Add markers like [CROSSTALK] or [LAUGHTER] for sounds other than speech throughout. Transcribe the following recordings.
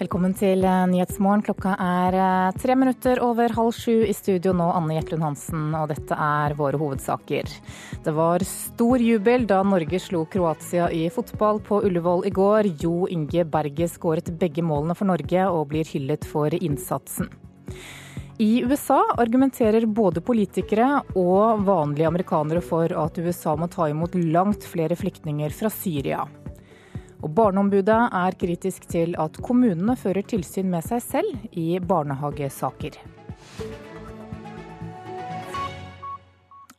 Velkommen til eh, Nyhetsmorgen. Klokka er eh, tre minutter over halv sju. I studio nå Anne Jetlund Hansen, og dette er våre hovedsaker. Det var stor jubel da Norge slo Kroatia i fotball på Ullevål i går. Jo Inge Berge skåret begge målene for Norge og blir hyllet for innsatsen. I USA argumenterer både politikere og vanlige amerikanere for at USA må ta imot langt flere flyktninger fra Syria. Og Barneombudet er kritisk til at kommunene fører tilsyn med seg selv i barnehagesaker.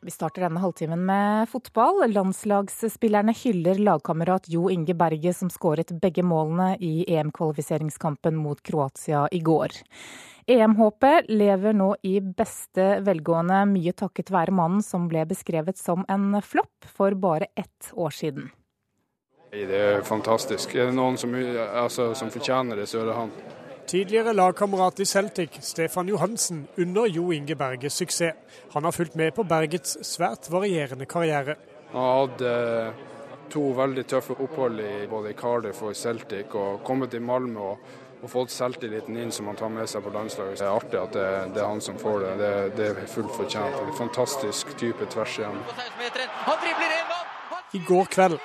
Vi starter denne halvtimen med fotball. Landslagsspillerne hyller lagkamerat Jo Inge Berge, som skåret begge målene i EM-kvalifiseringskampen mot Kroatia i går. EM-håpet lever nå i beste velgående, mye takket være mannen som ble beskrevet som en flopp for bare ett år siden. Det er fantastisk. Er det noen som, altså, som fortjener det, så er det han. Tidligere lagkamerat i Celtic, Stefan Johansen, under Jo Inge Berges suksess. Han har fulgt med på Bergets svært varierende karriere. Han har hatt eh, to veldig tøffe opphold i både Cardiff og Celtic, og kommet til Malmö og, og fått selvtilliten inn som han tar med seg på landslaget. Det er artig at det, det er han som får det. Det, det er fullt fortjent. En fantastisk type tvers igjen. I går kveld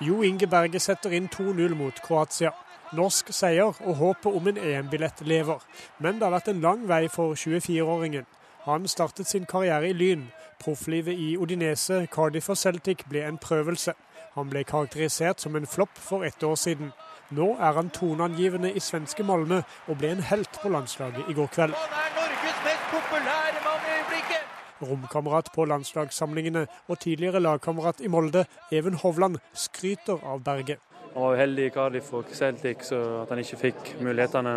Jo Inge Berge setter inn 2-0 mot Kroatia. Norsk seier og håpet om en EM-billett lever. Men det har vært en lang vei for 24-åringen. Han startet sin karriere i Lyn. Profflivet i Odinese, Cardiff og Celtic ble en prøvelse. Han ble karakterisert som en flopp for ett år siden. Nå er han toneangivende i svenske Malmö og ble en helt på landslaget i går kveld. Han er Norges mest populære mann i øyeblikket! Romkamerat på landslagssamlingene og tidligere lagkamerat i Molde, Even Hovland, skryter av Berge. Han var uheldig i Cardiff og Celtic, så at han ikke fikk mulighetene.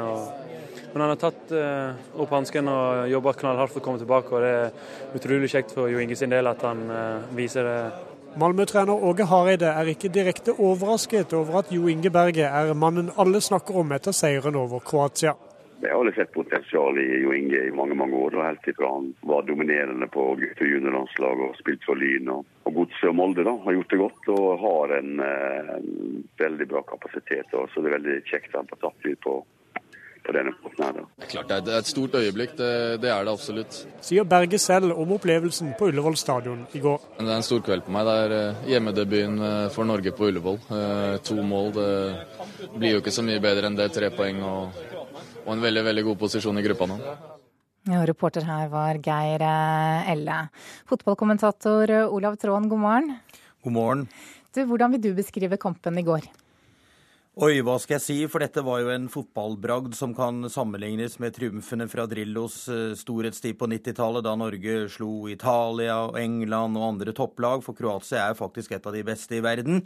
Men han har tatt uh, opp hansken og jobba knallhardt for å komme tilbake. og Det er utrolig kjekt for Jo Inge sin del at han uh, viser det. Malmö-trener Åge Hareide er ikke direkte overrasket over at Jo Inge Berge er mannen alle snakker om etter seieren over Kroatia. Jeg har sett potensial i Jo Inge i mange mange år, helt fra han var dominerende på gutte- og juniorlandslaget og spilte for Lyn. Og, og Godset og Molde da, har gjort det godt og har en, eh, en veldig bra kapasitet. Og, så det er veldig kjekt at han får tatt ut på, på denne måten her. Da. Klart det er et stort øyeblikk, det, det er det absolutt. Sier Berge selv om opplevelsen på Ullevål stadion i går. Det er en stor kveld på meg. Det er eh, hjemmedebuten eh, for Norge på Ullevål. To mål. Det blir jo ikke så mye bedre enn det. Tre poeng og og en veldig veldig god posisjon i gruppa nå. Ja, reporter her var Geir eh, Elle. Fotballkommentator eh, Olav Tråen, god morgen. God morgen. Du, hvordan vil du beskrive kampen i går? Oi, hva skal jeg si, for dette var jo en fotballbragd som kan sammenlignes med triumfene fra Drillos eh, storhetstid på 90-tallet, da Norge slo Italia, England og andre topplag, for Kroatia er faktisk et av de beste i verden.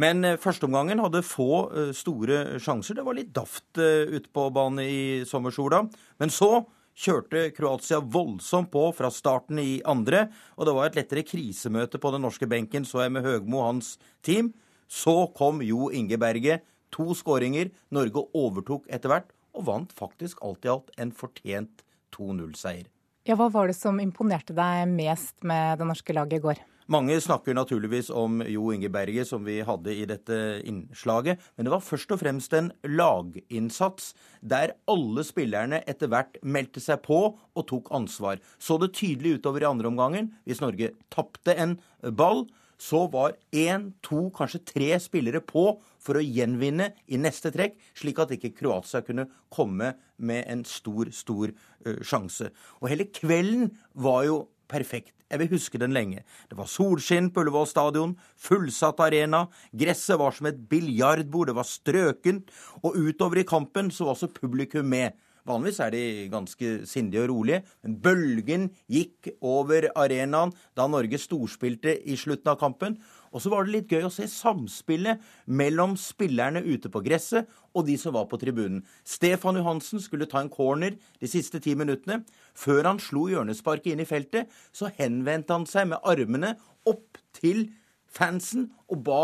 Men eh, førsteomgangen hadde få eh, store sjanser. Det var litt daft eh, ute på banen i sommersola. Men så kjørte Kroatia voldsomt på fra starten i andre, og det var et lettere krisemøte på den norske benken, så jeg med Høgmo og hans team. Så kom Jo Inge Berge. To skåringer. Norge overtok etter hvert, og vant faktisk alt i alt en fortjent 2-0-seier. Ja, Hva var det som imponerte deg mest med det norske laget i går? Mange snakker naturligvis om Jo Inge Berge, som vi hadde i dette innslaget. Men det var først og fremst en laginnsats der alle spillerne etter hvert meldte seg på og tok ansvar. Så det tydelig utover i andre omgangen. Hvis Norge tapte en ball, så var én, to, kanskje tre spillere på for å gjenvinne i neste trekk, slik at ikke Kroatia kunne komme med en stor, stor uh, sjanse. Og hele kvelden var jo perfekt. Jeg vil huske den lenge. Det var solskinn på Ullevål stadion, fullsatt arena, gresset var som et biljardbord, det var strøkent, og utover i kampen så var også publikum med. Vanligvis er de ganske sindige og rolige, men bølgen gikk over arenaen da Norge storspilte i slutten av kampen. Og så var det litt gøy å se samspillet mellom spillerne ute på gresset og de som var på tribunen. Stefan Johansen skulle ta en corner de siste ti minuttene. Før han slo hjørnesparket inn i feltet, så henvendte han seg med armene opp til fansen og ba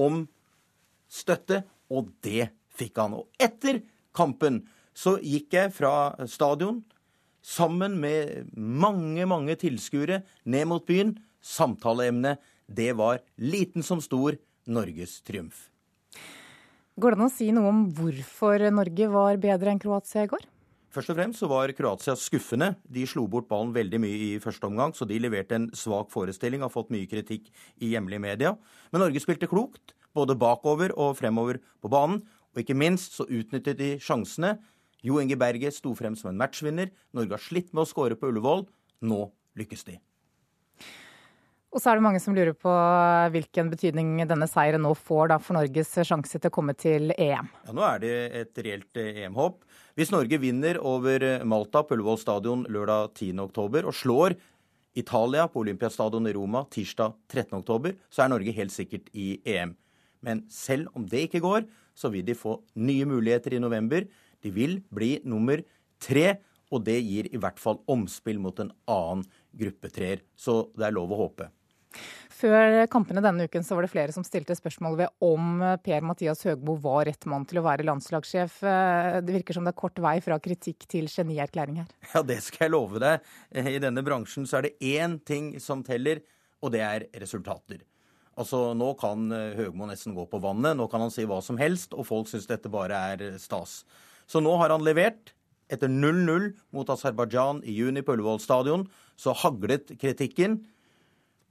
om støtte, og det fikk han. Og etter kampen så gikk jeg fra stadion sammen med mange, mange tilskuere ned mot byen. Samtaleemnet det var liten som stor Norges triumf. Går det an å si noe om hvorfor Norge var bedre enn Kroatia i går? Først og fremst så var Kroatia skuffende. De slo bort ballen veldig mye i første omgang, så de leverte en svak forestilling, har fått mye kritikk i hjemlige media. Men Norge spilte klokt, både bakover og fremover på banen. Og ikke minst så utnyttet de sjansene. Jo Inge Berge sto frem som en matchvinner. Norge har slitt med å skåre på Ullevål. Nå lykkes de. Og så er det mange som lurer på hvilken betydning denne seieren nå får da, for Norges sjanse til å komme til EM. Ja, Nå er det et reelt EM-håp. Hvis Norge vinner over Malta på Ullevål stadion lørdag 10.10 og slår Italia på Olympiastadion i Roma tirsdag 13.10, så er Norge helt sikkert i EM. Men selv om det ikke går, så vil de få nye muligheter i november. De vil bli nummer tre, og det gir i hvert fall omspill mot en annen gruppe treer. Så det er lov å håpe. Før kampene denne uken så var det flere som stilte spørsmål ved om Per-Mathias Høgmo var rett mann til å være landslagssjef. Det virker som det er kort vei fra kritikk til genierklæring her. Ja, det skal jeg love deg. I denne bransjen så er det én ting som teller, og det er resultater. Altså, Nå kan Høgmo nesten gå på vannet, nå kan han si hva som helst, og folk syns dette bare er stas. Så nå har han levert. Etter 0-0 mot Aserbajdsjan i juni på Ullevål stadion, så haglet kritikken.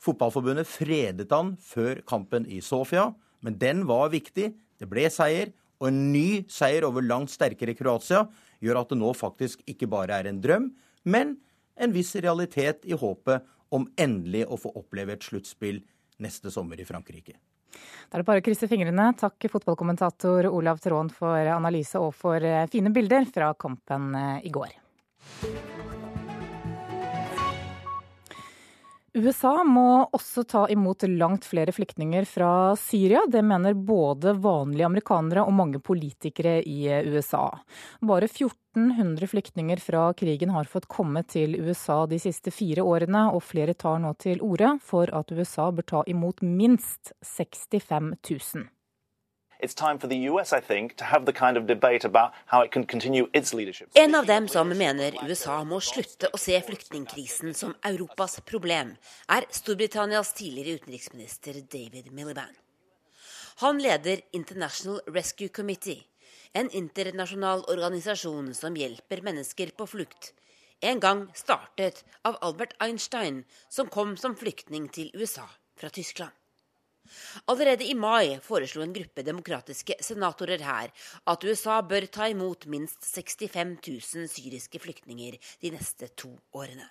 Fotballforbundet fredet han før kampen i Sofia, men den var viktig. Det ble seier, og en ny seier over langt sterkere Kroatia gjør at det nå faktisk ikke bare er en drøm, men en viss realitet i håpet om endelig å få oppleve et sluttspill neste sommer i Frankrike. Da er det bare å krysse fingrene. Takk fotballkommentator Olav Tråen for analyse og for fine bilder fra kampen i går. USA må også ta imot langt flere flyktninger fra Syria. Det mener både vanlige amerikanere og mange politikere i USA. Bare 1400 flyktninger fra krigen har fått komme til USA de siste fire årene, og flere tar nå til orde for at USA bør ta imot minst 65 000. It's time for the US, think, kind of. En av dem som mener USA må slutte å se flyktningkrisen som Europas problem, er Storbritannias tidligere utenriksminister David Miliband. Han leder International Rescue Committee, en internasjonal organisasjon som hjelper mennesker på flukt. En gang startet av Albert Einstein, som kom som flyktning til USA fra Tyskland. Allerede i mai foreslo en gruppe demokratiske senatorer her at USA bør ta imot minst 65 000 syriske flyktninger de neste to årene.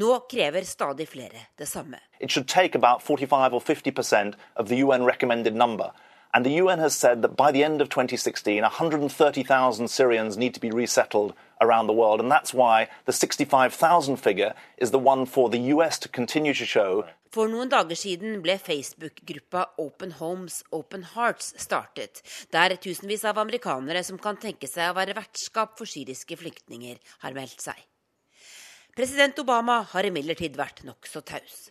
Nå krever stadig flere det samme. It should take about 45 or 50 of the UN recommended number. And the UN has said that by the end of 2016, 130,000 Syrians need to be resettled around the world. And that's why the 65,000 figure is the one for the US to continue to show. For noen dager siden ble Facebook-gruppa Open Homes, Open Hearts startet, der tusenvis av amerikanere som kan tenke seg å være vertskap for syriske flyktninger, har meldt seg. President Obama har imidlertid vært nokså taus.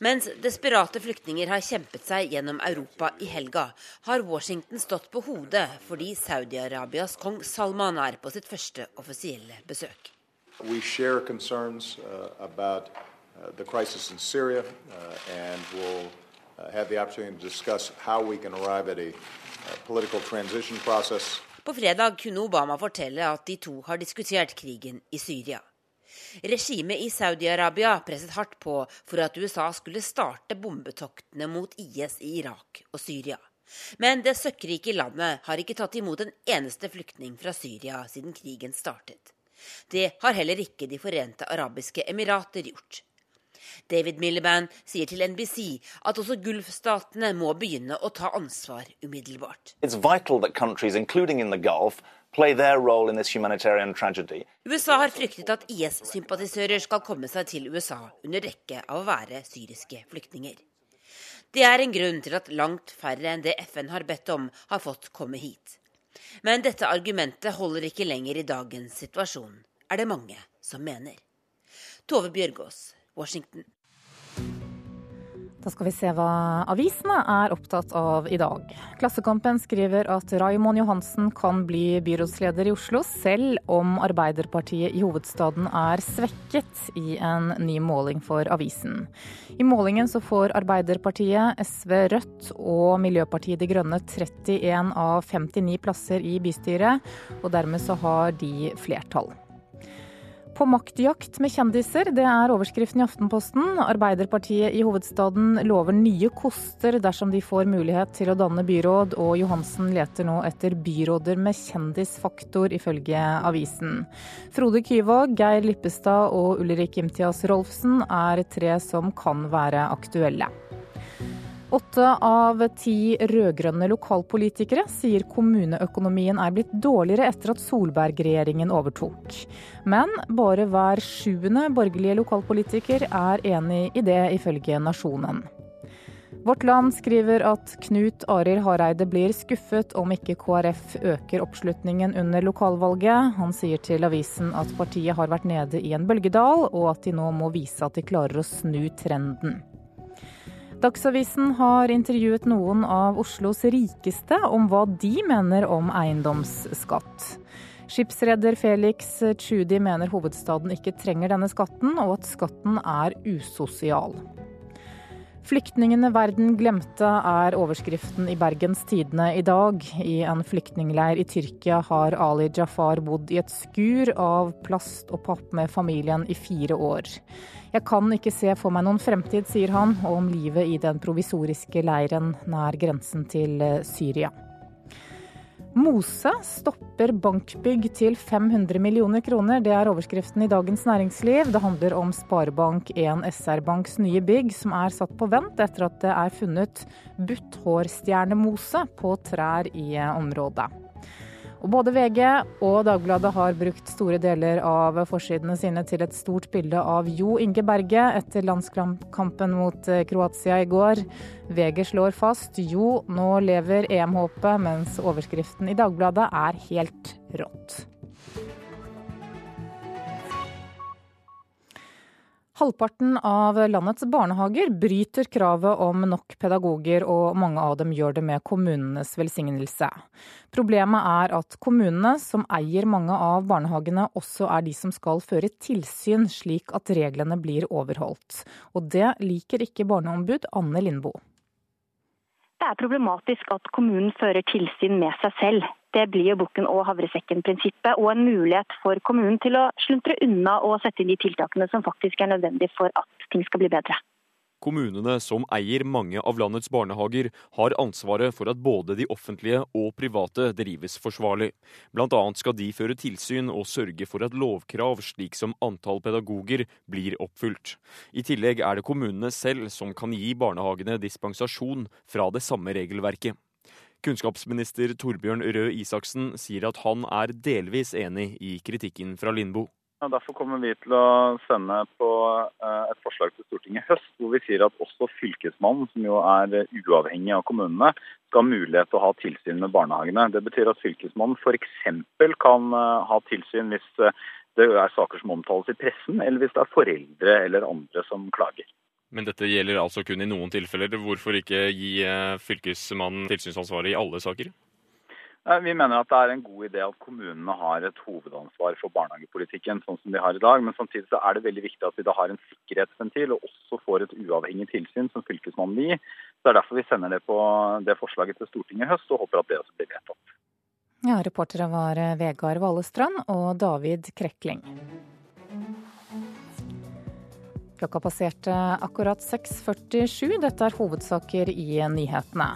Mens desperate flyktninger har kjempet seg gjennom Europa i helga, har Washington stått på hodet fordi Saudi-Arabias kong Salman er på sitt første offisielle besøk. We share concerns uh, about uh, the crisis in Syria, uh, and we'll uh, have the opportunity to discuss how we can arrive at a uh, political transition process. På fredag kunne Obama fortelle at de to har diskutert krigen i Syria. Regimet i Saudi-Arabia presset hardt på for at USA skulle starte bombetoktene mot IS i Irak og Syria. Men det søkkrike landet har ikke tatt imot en eneste flyktning fra Syria siden krigen startet. Det har heller ikke De forente arabiske emirater gjort. David Miliband sier til NBC at også Gulfstatene må begynne å ta ansvar umiddelbart. It's vital that countries, including in the Gulf, USA har fryktet at IS-sympatisører skal komme seg til USA under dekke av å være syriske flyktninger. Det er en grunn til at langt færre enn det FN har bedt om, har fått komme hit. Men dette argumentet holder ikke lenger i dagens situasjon, er det mange som mener. Tove Bjørgaas, Washington. Da skal vi se hva avisene er opptatt av i dag. Klassekampen skriver at Raymond Johansen kan bli byrådsleder i Oslo, selv om Arbeiderpartiet i hovedstaden er svekket i en ny måling for avisen. I målingen så får Arbeiderpartiet, SV, Rødt og Miljøpartiet De Grønne 31 av 59 plasser i bystyret, og dermed så har de flertall. På maktjakt med kjendiser, det er overskriften i Aftenposten. Arbeiderpartiet i hovedstaden lover nye koster dersom de får mulighet til å danne byråd, og Johansen leter nå etter byråder med kjendisfaktor, ifølge avisen. Frode Kyvåg, Geir Lippestad og Ulrik Imtias Rolfsen er tre som kan være aktuelle. Åtte av ti rød-grønne lokalpolitikere sier kommuneøkonomien er blitt dårligere etter at Solberg-regjeringen overtok. Men bare hver sjuende borgerlige lokalpolitiker er enig i det, ifølge Nasjonen. Vårt Land skriver at Knut Arild Hareide blir skuffet om ikke KrF øker oppslutningen under lokalvalget. Han sier til avisen at partiet har vært nede i en bølgedal, og at de nå må vise at de klarer å snu trenden. Dagsavisen har intervjuet noen av Oslos rikeste om hva de mener om eiendomsskatt. Skipsreder Felix Tschudi mener hovedstaden ikke trenger denne skatten, og at skatten er usosial. Flyktningene verden glemte er overskriften i Bergens Tidende i dag. I en flyktningleir i Tyrkia har Ali Jafar bodd i et skur av plast og papp med familien i fire år. Jeg kan ikke se for meg noen fremtid, sier han, og om livet i den provisoriske leiren nær grensen til eh, Syria. Mose stopper bankbygg til 500 millioner kroner. Det er overskriften i Dagens Næringsliv. Det handler om Sparebank1 SR-Banks nye bygg, som er satt på vent etter at det er funnet butthårstjernemose på trær i området. Og både VG og Dagbladet har brukt store deler av forsidene sine til et stort bilde av Jo Inge Berge etter landskampen mot eh, Kroatia i går. VG slår fast jo, nå lever EM-håpet, mens overskriften i Dagbladet er helt rått. Halvparten av landets barnehager bryter kravet om nok pedagoger, og mange av dem gjør det med kommunenes velsignelse. Problemet er at kommunene, som eier mange av barnehagene, også er de som skal føre tilsyn, slik at reglene blir overholdt. Og det liker ikke barneombud Anne Lindboe. Det er problematisk at kommunen fører tilsyn med seg selv. Det blir jo bukken og havresekken-prinsippet, og en mulighet for kommunen til å sluntre unna og sette inn de tiltakene som faktisk er nødvendig for at ting skal bli bedre. Kommunene, som eier mange av landets barnehager, har ansvaret for at både de offentlige og private drives forsvarlig. Bl.a. skal de føre tilsyn og sørge for at lovkrav, slik som antall pedagoger, blir oppfylt. I tillegg er det kommunene selv som kan gi barnehagene dispensasjon fra det samme regelverket. Kunnskapsminister Torbjørn Røe Isaksen sier at han er delvis enig i kritikken fra Lindboe. Derfor kommer vi til å sende på eh, et forslag til Stortinget i høst, hvor vi sier at også Fylkesmannen, som jo er uavhengig av kommunene, skal ha mulighet til å ha tilsyn med barnehagene. Det betyr at Fylkesmannen f.eks. kan eh, ha tilsyn hvis eh, det er saker som omtales i pressen, eller hvis det er foreldre eller andre som klager. Men dette gjelder altså kun i noen tilfeller. Hvorfor ikke gi eh, fylkesmannen tilsynsansvaret i alle saker? Vi mener at det er en god idé at kommunene har et hovedansvar for barnehagepolitikken, sånn som de har i dag. Men samtidig så er det veldig viktig at vi da har en sikkerhetsventil og også får et uavhengig tilsyn som fylkesmannen vil gi. Det er derfor vi sender det på det forslaget til Stortinget i høst, og håper at det også blir vedtatt. Ja, Reportere var Vegard Valestrand og David Krekling. Klokka passerte akkurat 6.47. Dette er hovedsaker i nyhetene.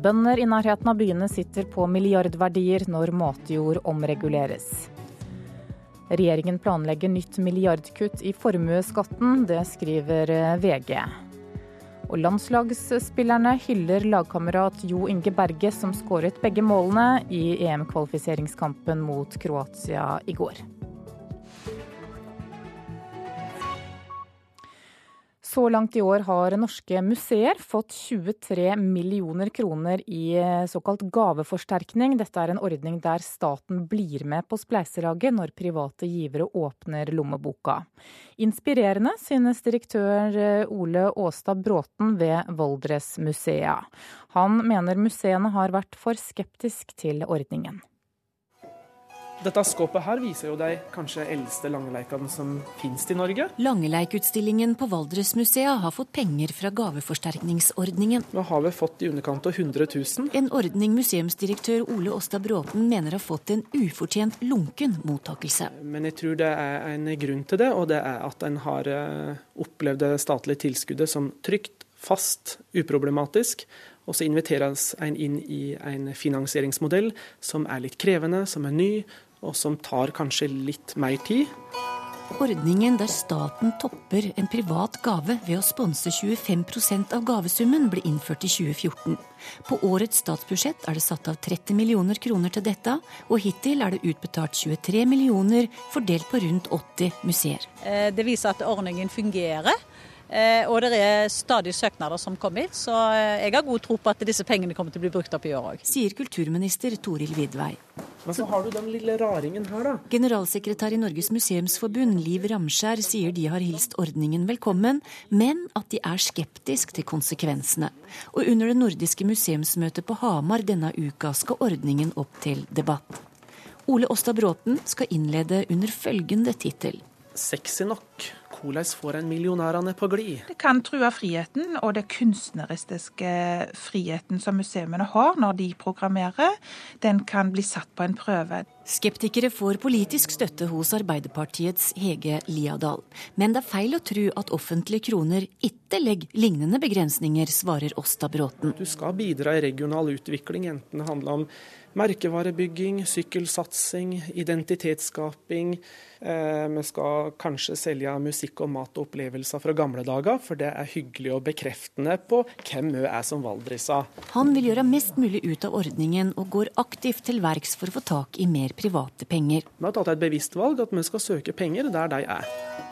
Bønder i nærheten av byene sitter på milliardverdier når matjord omreguleres. Regjeringen planlegger nytt milliardkutt i formuesskatten, det skriver VG. Og landslagsspillerne hyller lagkamerat Jo Inge Berge, som skåret begge målene i EM-kvalifiseringskampen mot Kroatia i går. Så langt i år har norske museer fått 23 millioner kroner i eh, såkalt gaveforsterkning. Dette er en ordning der staten blir med på spleiselaget når private givere åpner lommeboka. Inspirerende, synes direktør eh, Ole Åstad Bråten ved Valdresmuseet. Han mener museene har vært for skeptisk til ordningen. Dette skåpet her viser jo de kanskje eldste langeleikene som finnes i Norge. Langeleikutstillingen på Valdresmuseet har fått penger fra gaveforsterkningsordningen. Nå har vi fått i underkant av 100 000. En ordning museumsdirektør Ole Åstad Bråten mener har fått en ufortjent lunken mottakelse. Men jeg tror det er en grunn til det, og det er at en har eh, opplevd det statlige tilskuddet som trygt, fast, uproblematisk. Og så inviteres en inn i en finansieringsmodell som er litt krevende, som er ny, og som tar kanskje litt mer tid. Ordningen der staten topper en privat gave ved å sponse 25% av gavesummen, ble innført i 2014. På årets statsbudsjett er det satt av 30 millioner kroner til dette, og hittil er det utbetalt 23 millioner, fordelt på rundt 80 museer. Eh, det viser at ordningen fungerer. Eh, og det er stadig søknader som kommer hit, så eh, jeg har god tro på at disse pengene kommer til å bli brukt opp i år òg. Sier kulturminister Toril Vidvei. Men så har du den lille raringen her, da. Generalsekretær i Norges museumsforbund, Liv Ramskjær, sier de har hilst ordningen velkommen, men at de er skeptisk til konsekvensene. Og under det nordiske museumsmøtet på Hamar denne uka skal ordningen opp til debatt. Ole Åstad Bråten skal innlede under følgende tittel. Sexy nok hvordan får en millionærene på glid? Det kan true friheten og det kunstneriske friheten som museene har når de programmerer. Den kan bli satt på en prøve. Skeptikere får politisk støtte hos Arbeiderpartiets Hege Liadal. Men det er feil å tro at offentlige kroner ikke legger lignende begrensninger, svarer Åsta Bråten. Du skal bidra i regional utvikling, enten det handler om merkevarebygging, sykkelsatsing, identitetsskaping. Eh, vi skal kanskje selge musikk og mat og opplevelser fra gamle dager, for det er hyggelig og bekreftende på hvem vi er som valdrisa. Han vil gjøre mest mulig ut av ordningen, og går aktivt til verks for å få tak i mer private penger. Vi har tatt et bevisst valg at vi skal søke penger der de er.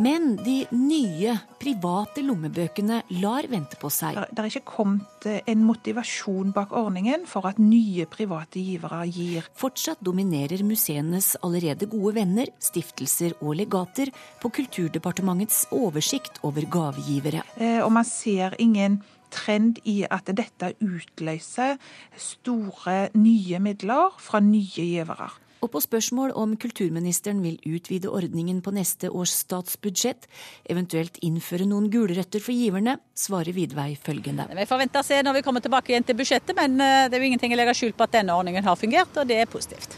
Men de nye, private lommebøkene lar vente på seg. Det er ikke kommet eh, en motivasjon bak ordningen for at nye private givere gir. Fortsatt dominerer museenes allerede gode venner, stiftelser og legater på Kulturdepartementets oversikt over gavegivere. Eh, og man ser ingen trend i at dette utløser store, nye midler fra nye givere. Og på spørsmål om kulturministeren vil utvide ordningen på neste års statsbudsjett, eventuelt innføre noen gulrøtter for giverne, svarer Vidvei følgende. Vi får vente og se når vi kommer tilbake igjen til budsjettet, men eh, det er jo ingenting å legge skjul på at denne ordningen har fungert, og det er positivt.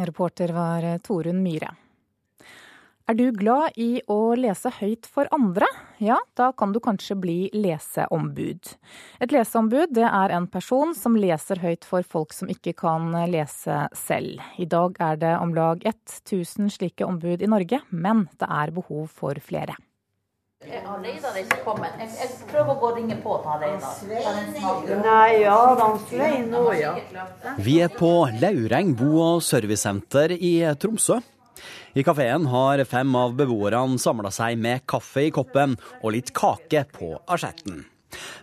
Reporter var eh, Torunn Myhre. Er du glad i å lese høyt for andre? Ja, da kan du kanskje bli leseombud. Et leseombud det er en person som leser høyt for folk som ikke kan lese selv. I dag er det om lag 1000 slike ombud i Norge, men det er behov for flere. Har Reidar ikke kommet? Jeg, jeg prøver å gå og ringe på til Reidar. Nei, ja, han Svein nå, ja. Vi er på Laureng bo- og servicesenter i Tromsø. I kafeen har fem av beboerne samla seg med kaffe i koppen og litt kake på asjetten.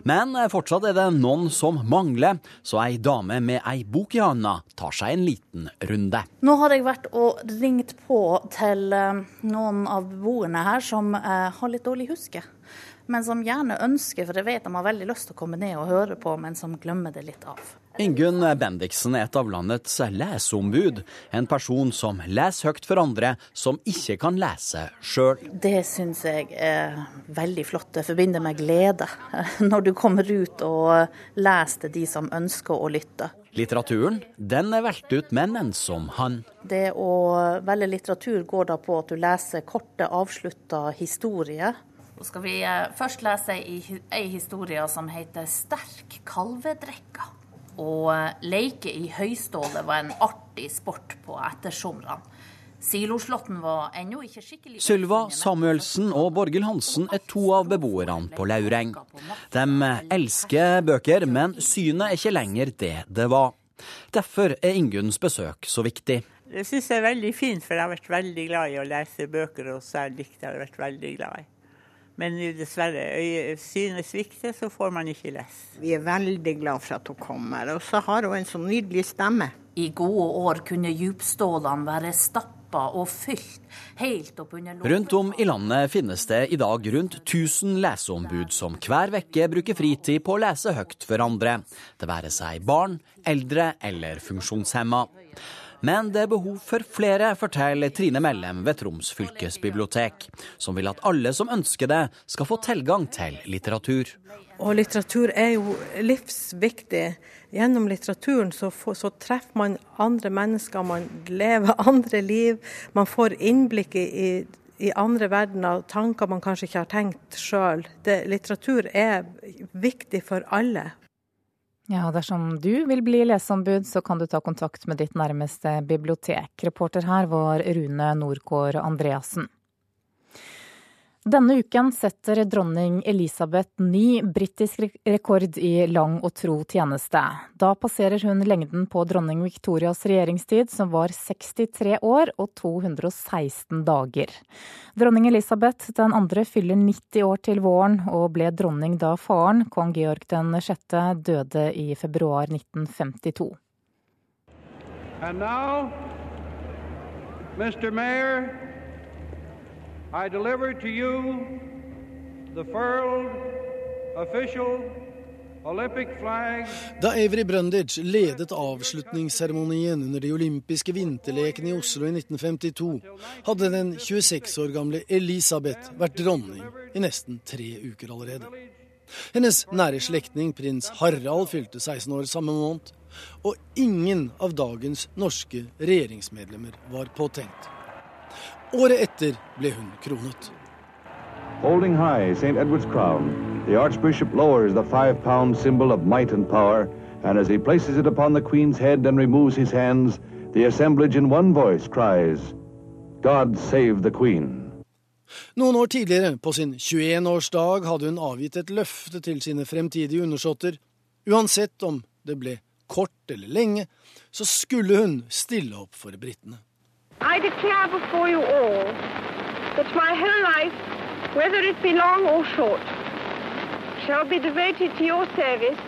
Men fortsatt er det noen som mangler, så ei dame med ei bok i handa tar seg en liten runde. Nå har jeg vært og ringt på til eh, noen av beboerne her som eh, har litt dårlig huske. Men som gjerne ønsker, for jeg vet de har veldig lyst til å komme ned og høre på, men som glemmer det litt av. Ingunn Bendiksen er et av landets leseombud. En person som leser høyt for andre som ikke kan lese sjøl. Det syns jeg er veldig flott. Det forbinder med glede når du kommer ut og leser til de som ønsker å lytte. Litteraturen den er valgt ut med en ensom han. Det å velge litteratur går da på at du leser korte, avslutta historier. Nå skal vi først lese ei historie som heter 'Sterk kalvedrekka'. Å leke i høyståle var en artig sport på ettersomrene. Siloslåtten var ennå ikke skikkelig Sylva Samuelsen og Borghild Hansen er to av beboerne på Laureng. De elsker bøker, men synet er ikke lenger det det var. Derfor er Ingunns besøk så viktig. Det syns jeg er veldig fint, for jeg har vært veldig glad i å lese bøker, og særlig dikt har jeg vært veldig glad i. Men dessverre, synet svikter, så får man ikke lese. Vi er veldig glad for at hun kommer, og så har hun en så nydelig stemme. I gode år kunne djupstålene være stappa og fylt helt opp under låven. Rundt om i landet finnes det i dag rundt 1000 leseombud som hver uke bruker fritid på å lese høyt for andre, det være seg barn, eldre eller funksjonshemma. Men det er behov for flere, forteller Trine Mellem ved Troms fylkesbibliotek, som vil at alle som ønsker det, skal få tilgang til litteratur. Og litteratur er jo livsviktig. Gjennom litteraturen så, får, så, treffer man andre mennesker, man lever [LAUGHS] andre liv. Man får innblikk i, i andre verdener, tanker man kanskje ikke har tenkt sjøl. Litteratur er viktig for alle. Ja, dersom du vil bli leseombud, så kan du ta kontakt med ditt nærmeste bibliotek. Reporter her var Rune Nordgård Andreassen. Denne uken setter dronning Elisabeth ny britisk rekord i lang og tro tjeneste. Da passerer hun lengden på dronning Victorias regjeringstid, som var 63 år og 216 dager. Dronning Elisabeth den andre fyller 90 år til våren, og ble dronning da faren, kong Georg den 6., døde i februar 1952. And now, Mr. Mayor, i deliver to you the furled official Da Avery Brundage ledet avslutningsseremonien under de olympiske vinterlekene i Oslo i 1952, hadde den 26 år gamle Elisabeth vært dronning i nesten tre uker allerede. Hennes nære slektning prins Harald fylte 16 år samme måned, og ingen av dagens norske regjeringsmedlemmer var påtenkt. Året etter ble hun kronet. Holding high St. Edward's crown, the Archbishop lowers the five-pound symbol of might and power, and as he places it upon the Queen's head and removes his hands, the assemblage in one voice cries, God save the Queen. Noen år tidligere, på sin 21-årsdag, hadde hun avgitt et løfte til sine fremtidige undersåtter. Uansett om det ble kort eller lenge, så skulle hun stille opp for britene. I declare before you all that my whole life, whether it be long or short, shall be devoted to your service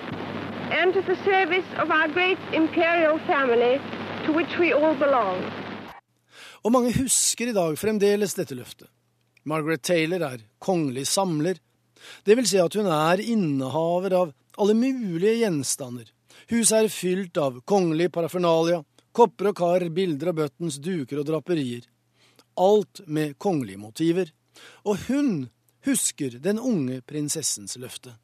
and to the service of our great imperial family to which we all belong. Og mange husker i dag fremdeles dette løftet. Margaret Taylor er kongelig samler. Det vil si at hun er innehaver av alle mulige gjenstander. Huset er fylt av kongelig parafernalia, Kopper og kar, bilder av Buttons, duker og draperier. Alt med kongelige motiver. Og hun husker den unge prinsessens løfte.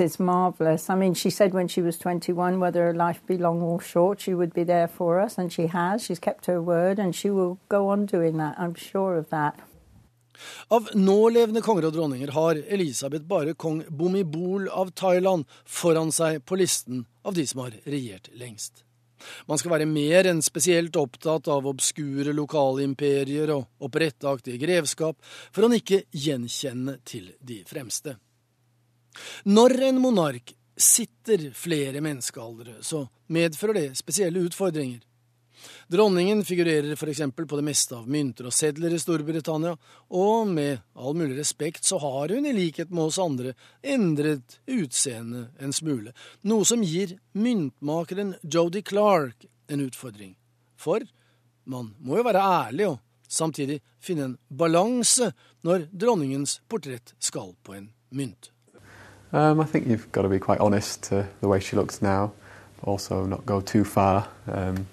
It's marvelous. I mean, she said when she was 21, whether life be long or short, she would be there for us, and she has. She's kept her word, and she will go on doing that. I'm sure of that. Av nålevende konger og dronninger har Elisabeth bare kong Bumibol av Thailand foran seg på listen av de som har regjert lengst. Man skal være mer enn spesielt opptatt av obskure lokalimperier og opprettaktige grevskap for å ikke gjenkjenne til de fremste. Når en monark sitter flere menneskealdre, så medfører det spesielle utfordringer. Dronningen figurerer f.eks. på det meste av mynter og sedler i Storbritannia, og med all mulig respekt så har hun, i likhet med oss andre, endret utseendet en smule, noe som gir myntmakeren Jodi Clark en utfordring. For man må jo være ærlig og samtidig finne en balanse når dronningens portrett skal på en mynt. Um, I think you've got to be quite honest to the way she looks now, but also not go too far. Um,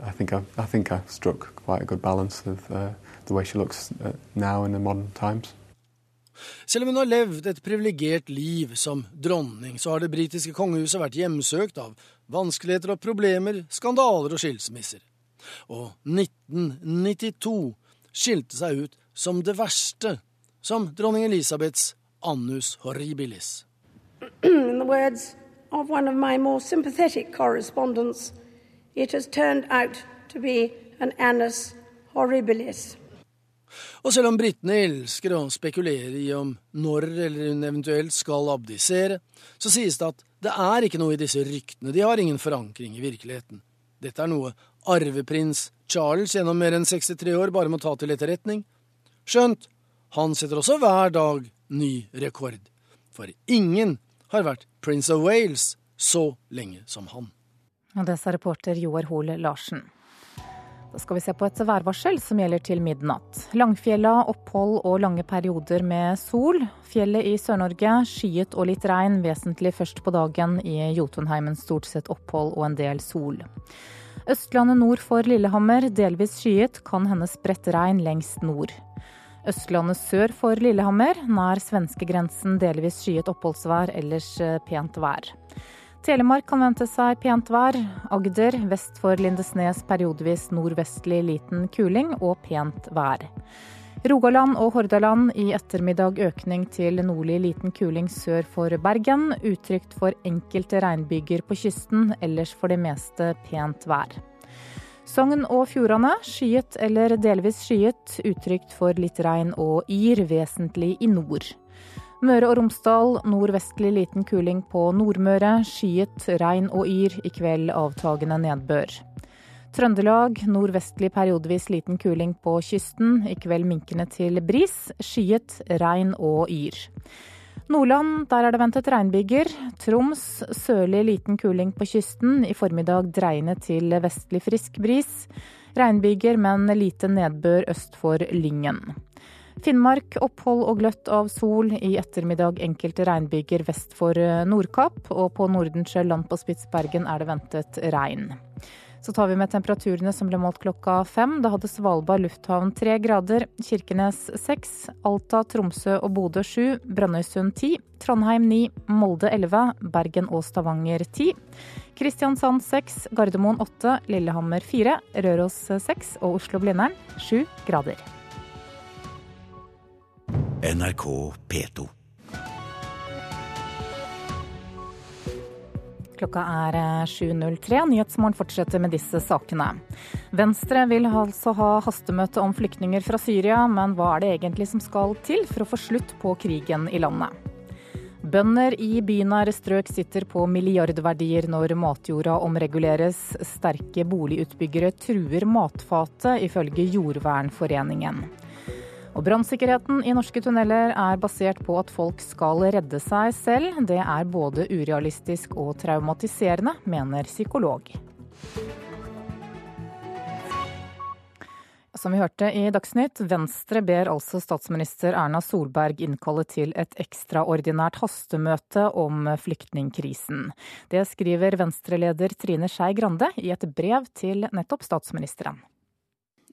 I think I, I think I struck quite a good balance of uh, the way she looks uh, now in the modern times. Selv om hun har levd et privilegert liv som dronning, så har det britiske kongehuset vært hjemsøkt av vanskeligheter og problemer, skandaler og skilsmisser. Og 1992 skilte seg ut som det verste, som dronning Elisabeths annus horribilis. [CLEARS THROAT] In the words of one of my more sympathetic correspondents, It has turned out to be an annus horribilis. Og selv om britene elsker å spekulere i om når eller hun eventuelt skal abdisere, så sies det at det er ikke noe i disse ryktene, de har ingen forankring i virkeligheten. Dette er noe arveprins Charles gjennom mer enn 63 år bare må ta til etterretning. Skjønt, han setter også hver dag ny rekord. For ingen har vært Prince of Wales så lenge som han. Og det sa reporter Joar Hoel Larsen. Da skal vi se på et værvarsel som gjelder til midnatt. Langfjella, opphold og lange perioder med sol. Fjellet i Sør-Norge skyet og litt regn, vesentlig først på dagen. I Jotunheimen stort sett opphold og en del sol. Østlandet nord for Lillehammer delvis skyet, kan hende spredt regn lengst nord. Østlandet sør for Lillehammer, nær svenskegrensen delvis skyet oppholdsvær, ellers eh, pent vær. Telemark kan vente seg pent vær. Agder vest for Lindesnes periodevis nordvestlig liten kuling og pent vær. Rogaland og Hordaland i ettermiddag økning til nordlig liten kuling sør for Bergen. Utrygt for enkelte regnbyger på kysten, ellers for det meste pent vær. Sogn og Fjordane skyet eller delvis skyet, utrygt for litt regn og yr, vesentlig i nord. Møre og Romsdal nordvestlig liten kuling på Nordmøre. Skyet, regn og yr. I kveld avtagende nedbør. Trøndelag nordvestlig periodevis liten kuling på kysten. I kveld minkende til bris. Skyet, regn og yr. Nordland, der er det ventet regnbyger. Troms sørlig liten kuling på kysten. I formiddag dreiende til vestlig frisk bris. Regnbyger, men lite nedbør øst for Lyngen. Finnmark opphold og gløtt av sol. I ettermiddag enkelte regnbyger vest for eh, Nordkapp. Og på Nordensjøland på Spitsbergen er det ventet regn. Så tar vi med temperaturene som ble målt klokka fem. Da hadde Svalbard lufthavn tre grader, Kirkenes seks, Alta, Tromsø og Bodø sju, Brønnøysund ti, Trondheim ni, Molde elleve, Bergen og Stavanger ti, Kristiansand seks, Gardermoen åtte, Lillehammer fire, Røros seks og Oslo-Blindern sju grader. NRK P2. Klokka er 7.03. Eh, Nyhetsmorgen fortsetter med disse sakene. Venstre vil altså ha hastemøte om flyktninger fra Syria, men hva er det egentlig som skal til for å få slutt på krigen i landet? Bønder i bynære strøk sitter på milliardverdier når matjorda omreguleres. Sterke boligutbyggere truer matfatet, ifølge Jordvernforeningen. Og Brannsikkerheten i norske tunneler er basert på at folk skal redde seg selv. Det er både urealistisk og traumatiserende, mener psykolog. Som vi hørte i Dagsnytt, Venstre ber altså statsminister Erna Solberg innkalle til et ekstraordinært hastemøte om flyktningkrisen. Det skriver Venstre-leder Trine Skei Grande i et brev til nettopp statsministeren.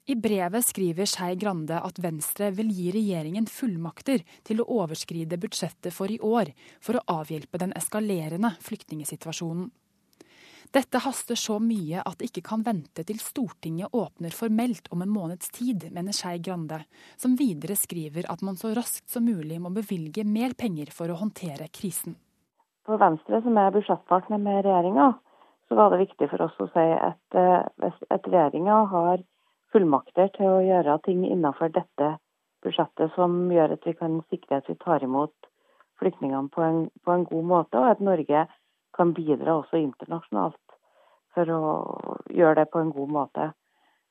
I brevet skriver Skei Grande at Venstre vil gi regjeringen fullmakter til å overskride budsjettet for i år, for å avhjelpe den eskalerende flyktningsituasjonen. Dette haster så mye at det ikke kan vente til Stortinget åpner formelt om en måneds tid, mener Skei Grande, som videre skriver at man så raskt som mulig må bevilge mer penger for å håndtere krisen. For Venstre, som er budsjettpartner med regjeringa, så var det viktig for oss å si at eh, hvis regjeringa har fullmakter til å gjøre ting innenfor dette budsjettet som gjør at vi kan sikre at vi tar imot flyktningene på en, på en god måte, og at Norge kan bidra også internasjonalt for å gjøre det på en god måte.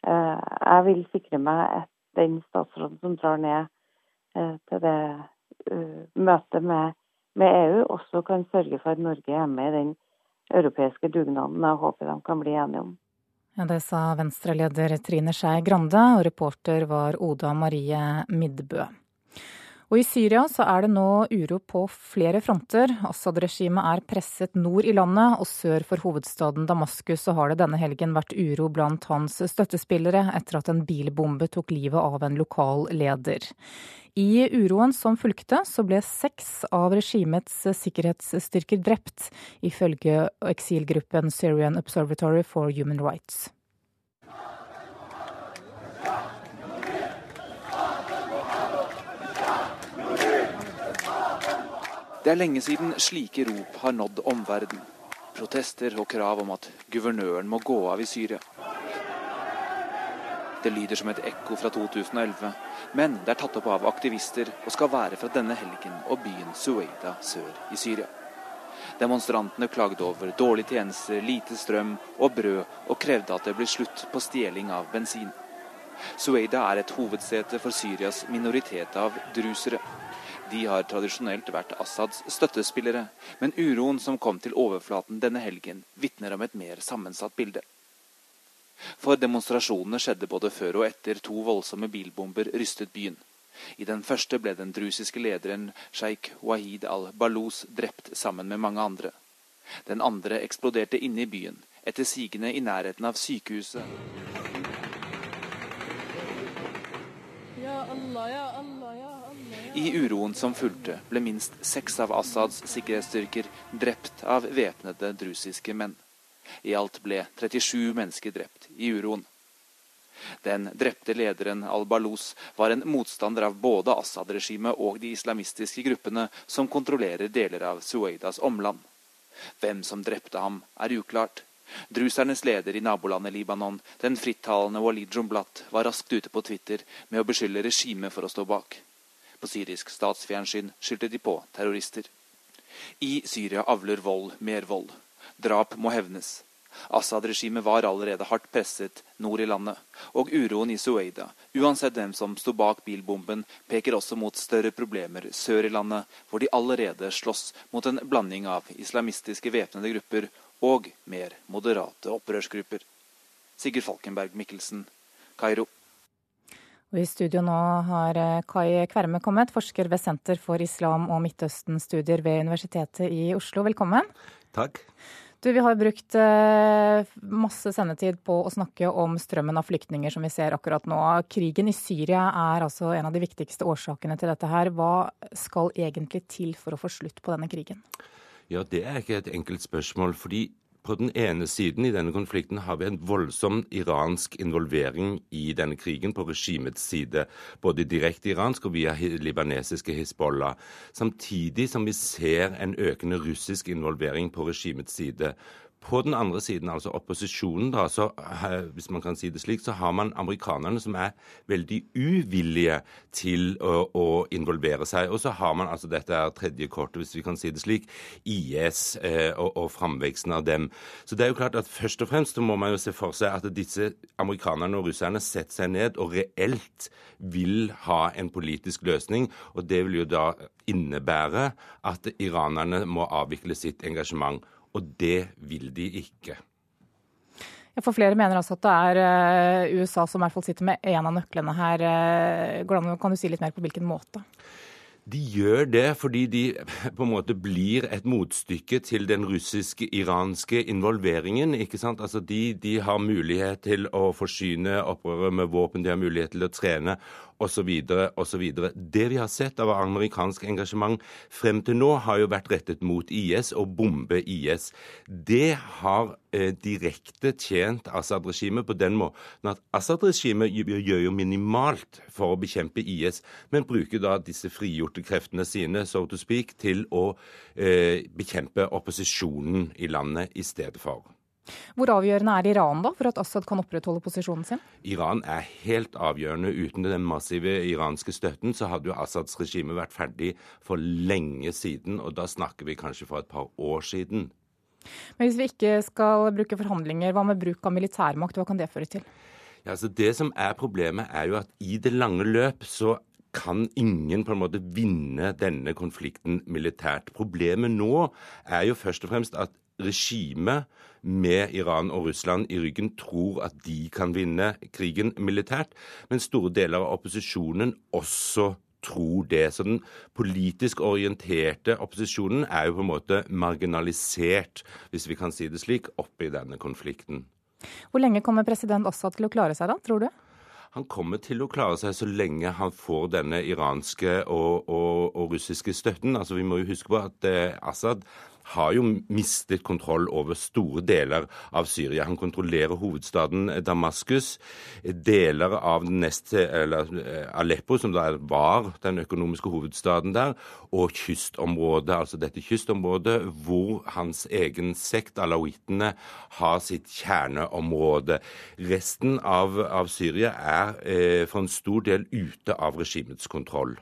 Eh, jeg vil sikre meg at den statsråden som drar ned eh, til det uh, møtet med, med, EU, også kan sørge for at Norge er med i den europeiske dugnaden jeg håper de kan bli enige om. Ja, det sa Venstre-leder Trine Skei Grande, og reporter var Oda Marie Midbø. Og I Syria så er det nå uro på flere fronter. Assad-regimet er presset nord i landet, og sør for hovedstaden Damaskus så har det denne helgen vært uro blant hans støttespillere etter at en bilbombe tok livet av en lokal leder. I uroen som fulgte, så ble seks av regimets sikkerhetsstyrker drept, ifølge eksilgruppen Syrian Observatory for Human Rights. Det er lenge siden slike rop har nådd omverdenen. Protester og krav om at guvernøren må gå av i Syria. Det lyder som et ekko fra 2011, men det er tatt opp av aktivister og skal være fra denne helgen og byen Sueida sør i Syria. Demonstrantene klagde over dårlige tjenester, lite strøm og brød, og krevde at det ble slutt på stjeling av bensin. Sueida er et hovedsete for Syrias minoritet av drusere. De har tradisjonelt vært Assads støttespillere, men uroen som kom til overflaten denne helgen, vitner om et mer sammensatt bilde. For demonstrasjonene skjedde både før og etter to voldsomme bilbomber rystet byen. I den første ble den drusiske lederen sjeik Wahid al-Balous drept sammen med mange andre. Den andre eksploderte inne i byen, etter sigende i nærheten av sykehuset. I uroen som fulgte, ble minst seks av Assads sikkerhetsstyrker drept av væpnede drusiske menn. I alt ble 37 mennesker drept i uroen. Den drepte lederen al-Balous var en motstander av både Assad-regimet og de islamistiske gruppene som kontrollerer deler av Suedas omland. Hvem som drepte ham, er uklart. Drusernes leder i nabolandet Libanon, den frittalende Walid Jumblat, var raskt ute på Twitter med å beskylde regimet for å stå bak. På syrisk statsfjernsyn skyldte de på terrorister. I Syria avler vold mer vold. Drap må hevnes. Assad-regimet var allerede hardt presset nord i landet, og uroen i Sueida, uansett hvem som sto bak bilbomben, peker også mot større problemer sør i landet, hvor de allerede slåss mot en blanding av islamistiske væpnede grupper og mer moderate opprørsgrupper. Sigurd Falkenberg Mikkelsen, Kairo. Og I studio nå har eh, Kai Kverme kommet, forsker ved Senter for islam og Midtøsten-studier ved Universitetet i Oslo. Velkommen. Takk. Du, Vi har brukt eh, masse sendetid på å snakke om strømmen av flyktninger som vi ser akkurat nå. Krigen i Syria er altså en av de viktigste årsakene til dette her. Hva skal egentlig til for å få slutt på denne krigen? Ja, Det er ikke et enkelt spørsmål. fordi på den ene siden i denne konflikten har vi en voldsom iransk involvering i denne krigen på regimets side. Både direkte iransk og via libanesiske Hizbollah. Samtidig som vi ser en økende russisk involvering på regimets side. På den andre siden, altså opposisjonen, da, så, hvis man kan si det slik, så har man amerikanerne som er veldig uvillige til å, å involvere seg. Og så har man altså dette er tredje kortet, hvis vi kan si det slik, IS eh, og, og framveksten av dem. Så det er jo klart at først og fremst må man jo se for seg at disse amerikanerne og russerne setter seg ned og reelt vil ha en politisk løsning. Og det vil jo da innebære at iranerne må avvikle sitt engasjement. Og det vil de ikke. For Flere mener altså at det er eh, USA som i hvert fall sitter med en av nøklene her. Eh, kan du si litt mer på hvilken måte? De gjør det fordi de på en måte blir et motstykke til den russiske-iranske involveringen. ikke sant? Altså de, de, har mulighet til å forsyne opprøret med våpen, de har mulighet til å trene osv. osv. Det vi har sett av amerikansk engasjement frem til nå, har jo vært rettet mot IS og bombe IS. Det har eh, direkte tjent Assad-regimet på den måten at Assad-regimet gjør jo minimalt for å bekjempe IS, men bruker da disse frigjorte kreftene sine, so to speak, til å eh, bekjempe opposisjonen i landet i stedet for. Hvor avgjørende er Iran da for at Assad kan opprettholde posisjonen sin? Iran er helt avgjørende. Uten den massive iranske støtten så hadde jo Assads regime vært ferdig for lenge siden, og da snakker vi kanskje for et par år siden. Men hvis vi ikke skal bruke forhandlinger, hva med bruk av militærmakt, hva kan det føre til? Ja, altså Det som er problemet, er jo at i det lange løp så kan ingen på en måte vinne denne konflikten militært. Problemet nå er jo først og fremst at regimet med Iran og Russland i ryggen tror at de kan vinne krigen militært, men store deler av opposisjonen også tror det. Så den politisk orienterte opposisjonen er jo på en måte marginalisert, hvis vi kan si det slik, oppe i denne konflikten. Hvor lenge kommer president Assad til å klare seg da, tror du? Han kommer til å klare seg så lenge han får denne iranske og, og, og russiske støtten. Altså Vi må jo huske på at eh, Assad har jo mistet kontroll over store deler av Syria. Han kontrollerer hovedstaden Damaskus, deler av nest, eh, Aleppo, som var den økonomiske hovedstaden der, og kystområdet, altså dette kystområdet hvor hans egen sekt, alawittene, har sitt kjerneområde. Resten av, av Syria er eh, for en stor del ute av regimets kontroll.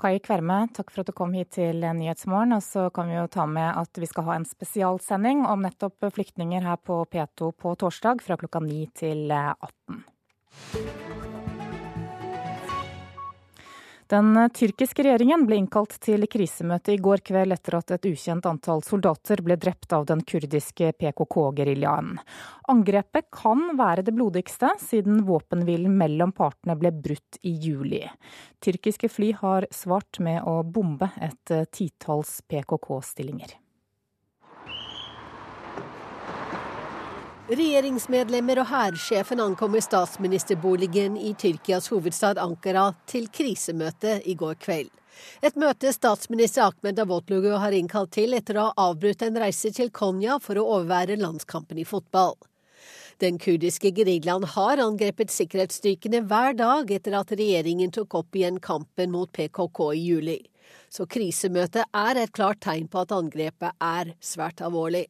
Kai Kverme, takk for at du kom hit til Nyhetsmorgen. Og så kan vi jo ta med at vi skal ha en spesialsending om nettopp flyktninger her på P2 på torsdag fra klokka 9 til 18. Den tyrkiske regjeringen ble innkalt til krisemøte i går kveld etter at et ukjent antall soldater ble drept av den kurdiske PKK-geriljaen. Angrepet kan være det blodigste siden våpenhvilen mellom partene ble brutt i juli. Tyrkiske fly har svart med å bombe et titalls PKK-stillinger. Regjeringsmedlemmer og hærsjefen ankommer statsministerboligen i Tyrkias hovedstad Ankara til krisemøte i går kveld. Et møte statsminister Ahmed Davotlugu har innkalt til etter å ha avbrutt en reise til Konya for å overvære landskampen i fotball. Den kurdiske geriljaen har angrepet sikkerhetsstyrkene hver dag etter at regjeringen tok opp igjen kampen mot PKK i juli. Så krisemøtet er et klart tegn på at angrepet er svært alvorlig.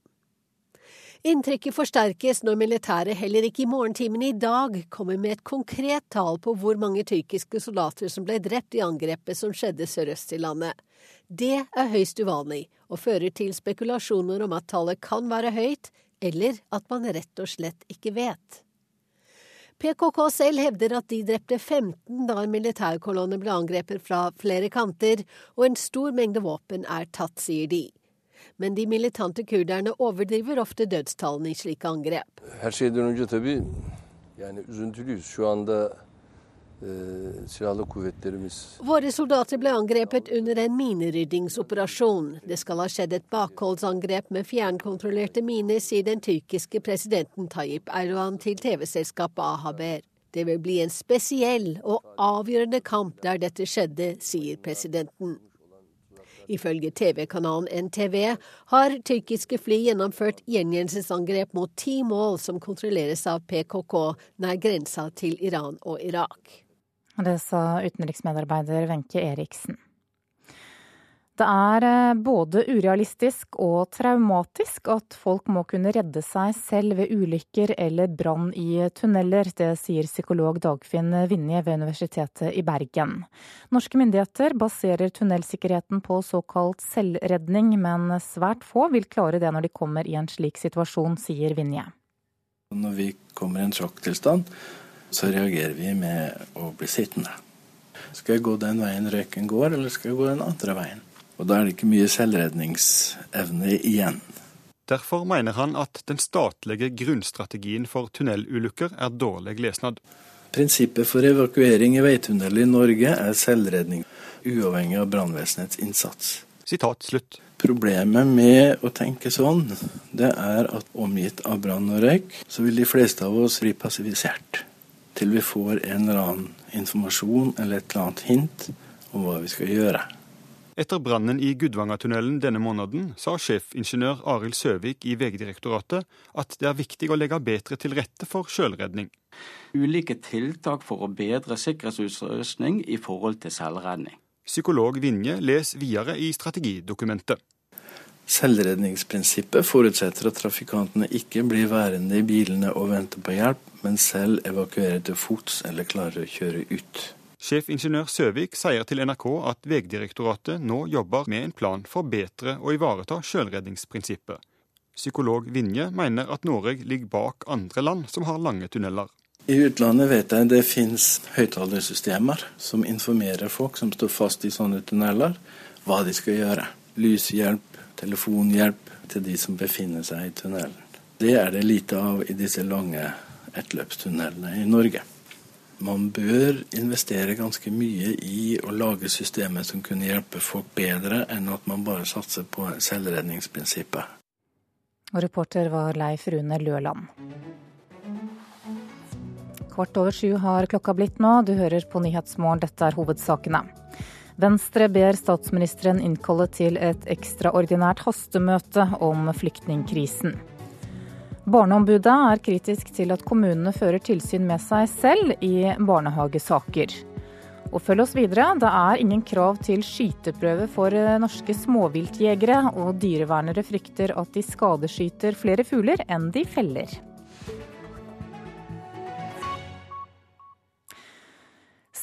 Inntrykket forsterkes når militæret heller ikke i morgentimene i dag kommer med et konkret tall på hvor mange tyrkiske soldater som ble drept i angrepet som skjedde sørøst i landet. Det er høyst uvanlig, og fører til spekulasjoner om at tallet kan være høyt, eller at man rett og slett ikke vet. PKK selv hevder at de drepte 15 da en militærkolonne ble angrepet fra flere kanter, og en stor mengde våpen er tatt, sier de men de militante kurderne overdriver ofte dødstallene i slike angrep. Her önce tabii yani üzüntülüyüz. Şu anda Våre soldater ble angrepet under en mineryddingsoperasjon. Det skal ha skjedd et bakholdsangrep med fjernkontrollerte miner, sier den tyrkiske presidenten Tayyip Erdogan til TV-selskapet Ahaber. Det vil bli en spesiell og avgjørende kamp der dette skjedde, sier presidenten. Ifølge TV-kanalen NTV har tyrkiske fly gjennomført gjengjeldelsesangrep mot ti mål som kontrolleres av PKK nær grensa til Iran og Irak. Det sa utenriksmedarbeider Wenche Eriksen. Det er eh, både urealistisk og traumatisk at folk må kunne redde seg selv ved ulykker eller brann i tunneler. Det sier psykolog Dagfinn Vinje ved Universitetet i Bergen. Norske myndigheter baserer tunnelsikkerheten på såkalt selvredning, men svært få vil klare det når de kommer i en slik situasjon, sier Vinje. Når vi kommer i en sjokktilstand, så reagerer vi med å bli sittende. Skal jeg gå den veien røyken går, eller skal jeg gå den andre veien? Og da er det ikke mye selvredningsevne igjen. Derfor mener han at den statlige grunnstrategien for tunnelulykker er dårlig lesnad. Prinsippet for evakuering i veitunneler i Norge er selvredning, uavhengig av brannvesenets innsats. Sitat slutt. Problemet med å tenke sånn, det er at omgitt av brann og røyk, så vil de fleste av oss bli passivisert. Til vi får en eller annen informasjon eller et eller annet hint om hva vi skal gjøre. Etter brannen i Gudvangatunnelen denne måneden sa sjefingeniør Arild Søvik i Vegdirektoratet at det er viktig å legge bedre til rette for sjølredning. Ulike tiltak for å bedre sikkerhetsutrustning i forhold til selvredning. Psykolog Vinje les videre i strategidokumentet. Selvredningsprinsippet forutsetter at trafikantene ikke blir værende i bilene og vente på hjelp, men selv evakuerer til fots eller klarer å kjøre ut. Sjefingeniør Søvik sier til NRK at Vegdirektoratet nå jobber med en plan for bedre å ivareta sjølredningsprinsippet. Psykolog Vinje mener at Norge ligger bak andre land som har lange tunneler. I utlandet vet jeg det finnes høyttalersystemer som informerer folk som står fast i sånne tunneler, hva de skal gjøre. Lyshjelp, telefonhjelp til de som befinner seg i tunnelen. Det er det lite av i disse lange ettløpstunnelene i Norge man bør investere ganske mye i å lage systemer som kunne hjelpe folk bedre, enn at man bare satser på selvredningsprinsippet. Og reporter var Leif Rune Løland. Kvart over sju har klokka blitt nå. Du hører på Nyhetsmorgen, dette er hovedsakene. Venstre ber statsministeren innkalle til et ekstraordinært hastemøte om flyktningkrisen. Barneombudet er kritisk til at kommunene fører tilsyn med seg selv i barnehagesaker. Og følg oss videre. Det er ingen krav til skyteprøve for norske småviltjegere, og dyrevernere frykter at de skadeskyter flere fugler enn de feller.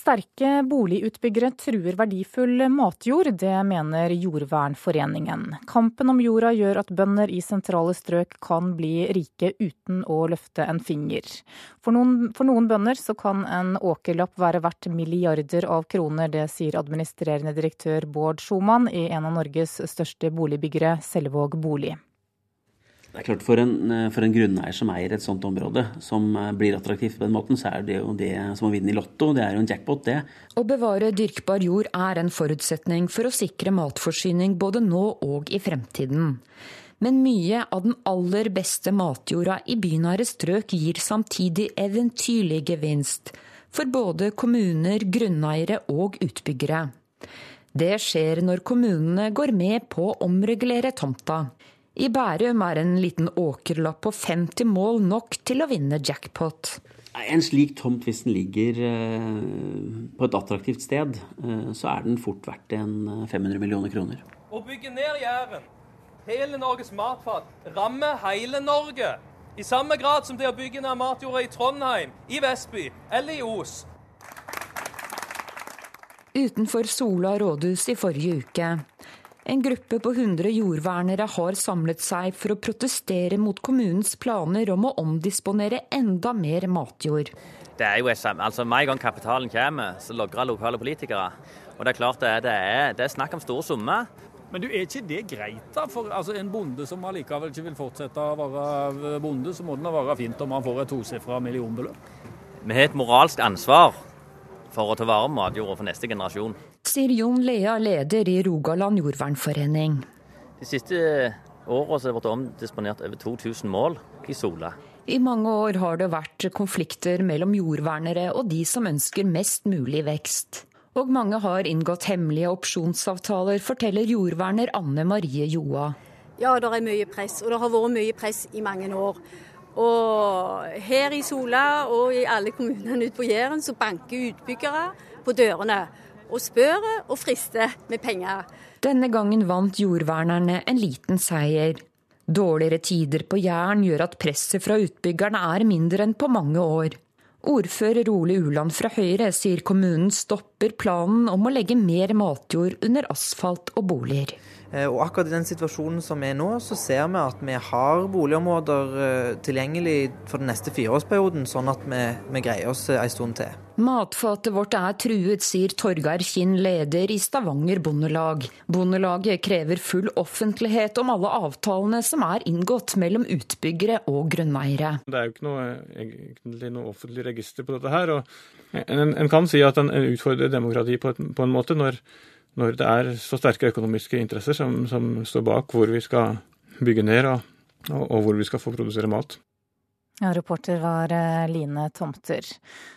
Sterke boligutbyggere truer verdifull matjord, det mener Jordvernforeningen. Kampen om jorda gjør at bønder i sentrale strøk kan bli rike uten å løfte en finger. For noen, for noen bønder så kan en åkerlapp være verdt milliarder av kroner, det sier administrerende direktør Bård Schumann i en av Norges største boligbyggere, Selvåg bolig. Det er klart For en, eh, for en grunneier som eier et sånt område, som eh, blir attraktivt på den måten, så er det jo det som å vinne i Lotto. Det er jo en jackpot, det. Å bevare dyrkbar jord er en forutsetning for å sikre matforsyning både nå og i fremtiden. Men mye av den aller beste matjorda i bynære strøk gir samtidig eventyrlig gevinst for både kommuner, grunneiere og utbyggere. Det skjer når kommunene går med på å omregulere tomta. I Bærum er en liten åkerlapp på 50 mål nok til å vinne jackpot. En slik tomt, hvis den ligger eh, på et attraktivt sted, eh, så er den fort verdt en 500 eh, millioner kroner. Å bygge ned Jæren, hele Norges matfat, rammer hele Norge. I samme grad som det å bygge ned matjorda i Trondheim, i Vestby eller i Os. Utenfor Sola rådhus i forrige uke en gruppe på 100 jordvernere har samlet seg for å protestere mot kommunens planer om å omdisponere enda mer matjord. Det er jo altså Med en gang kapitalen kommer, så logrer lokale politikere. Og Det er klart det er, det er, det er snakk om store summer. Men du, er ikke det greit da? For altså, en bonde som allikevel ikke vil fortsette å være bonde, så må det være fint om han får et tosifra millionbeløp? Vi har et moralsk ansvar for å ta vare på matjorda for neste generasjon. Sier Jon Lea, leder i Rogaland jordvernforening. De siste åra har det vært omdisponert over 2000 mål i Sola. I mange år har det vært konflikter mellom jordvernere og de som ønsker mest mulig vekst. Og mange har inngått hemmelige opsjonsavtaler, forteller jordverner Anne Marie Joa. Ja, det er mye press, og det har vært mye press i mange år. Og her i Sola og i alle kommunene ute på Jæren så banker utbyggere på dørene og spør og frister med penger. Denne gangen vant jordvernerne en liten seier. Dårligere tider på Jæren gjør at presset fra utbyggerne er mindre enn på mange år. Ordfører Ole Uland fra Høyre sier kommunen stopper planen om å legge mer matjord under asfalt og boliger. Eh, og akkurat i den situasjonen som er nå, så ser vi at vi har boligområder eh, tilgjengelig for den neste fireårsperioden, sånn at vi, vi greier oss en stund til. Matfatet vårt er truet, sier Torgeir Kinn, leder i Stavanger Bondelag. Bondelaget krever full offentlighet om alle avtalene som er inngått mellom utbyggere og grunneiere. Det er jo ikke noe, egentlig noe offentlig register på dette her. og En, en kan si at en utfordrer demokrati på, på en måte når når det er så sterke økonomiske interesser som, som står bak hvor vi skal bygge ned, og, og, og hvor vi skal få produsere mat. Ja, reporter var eh, Line Tomter.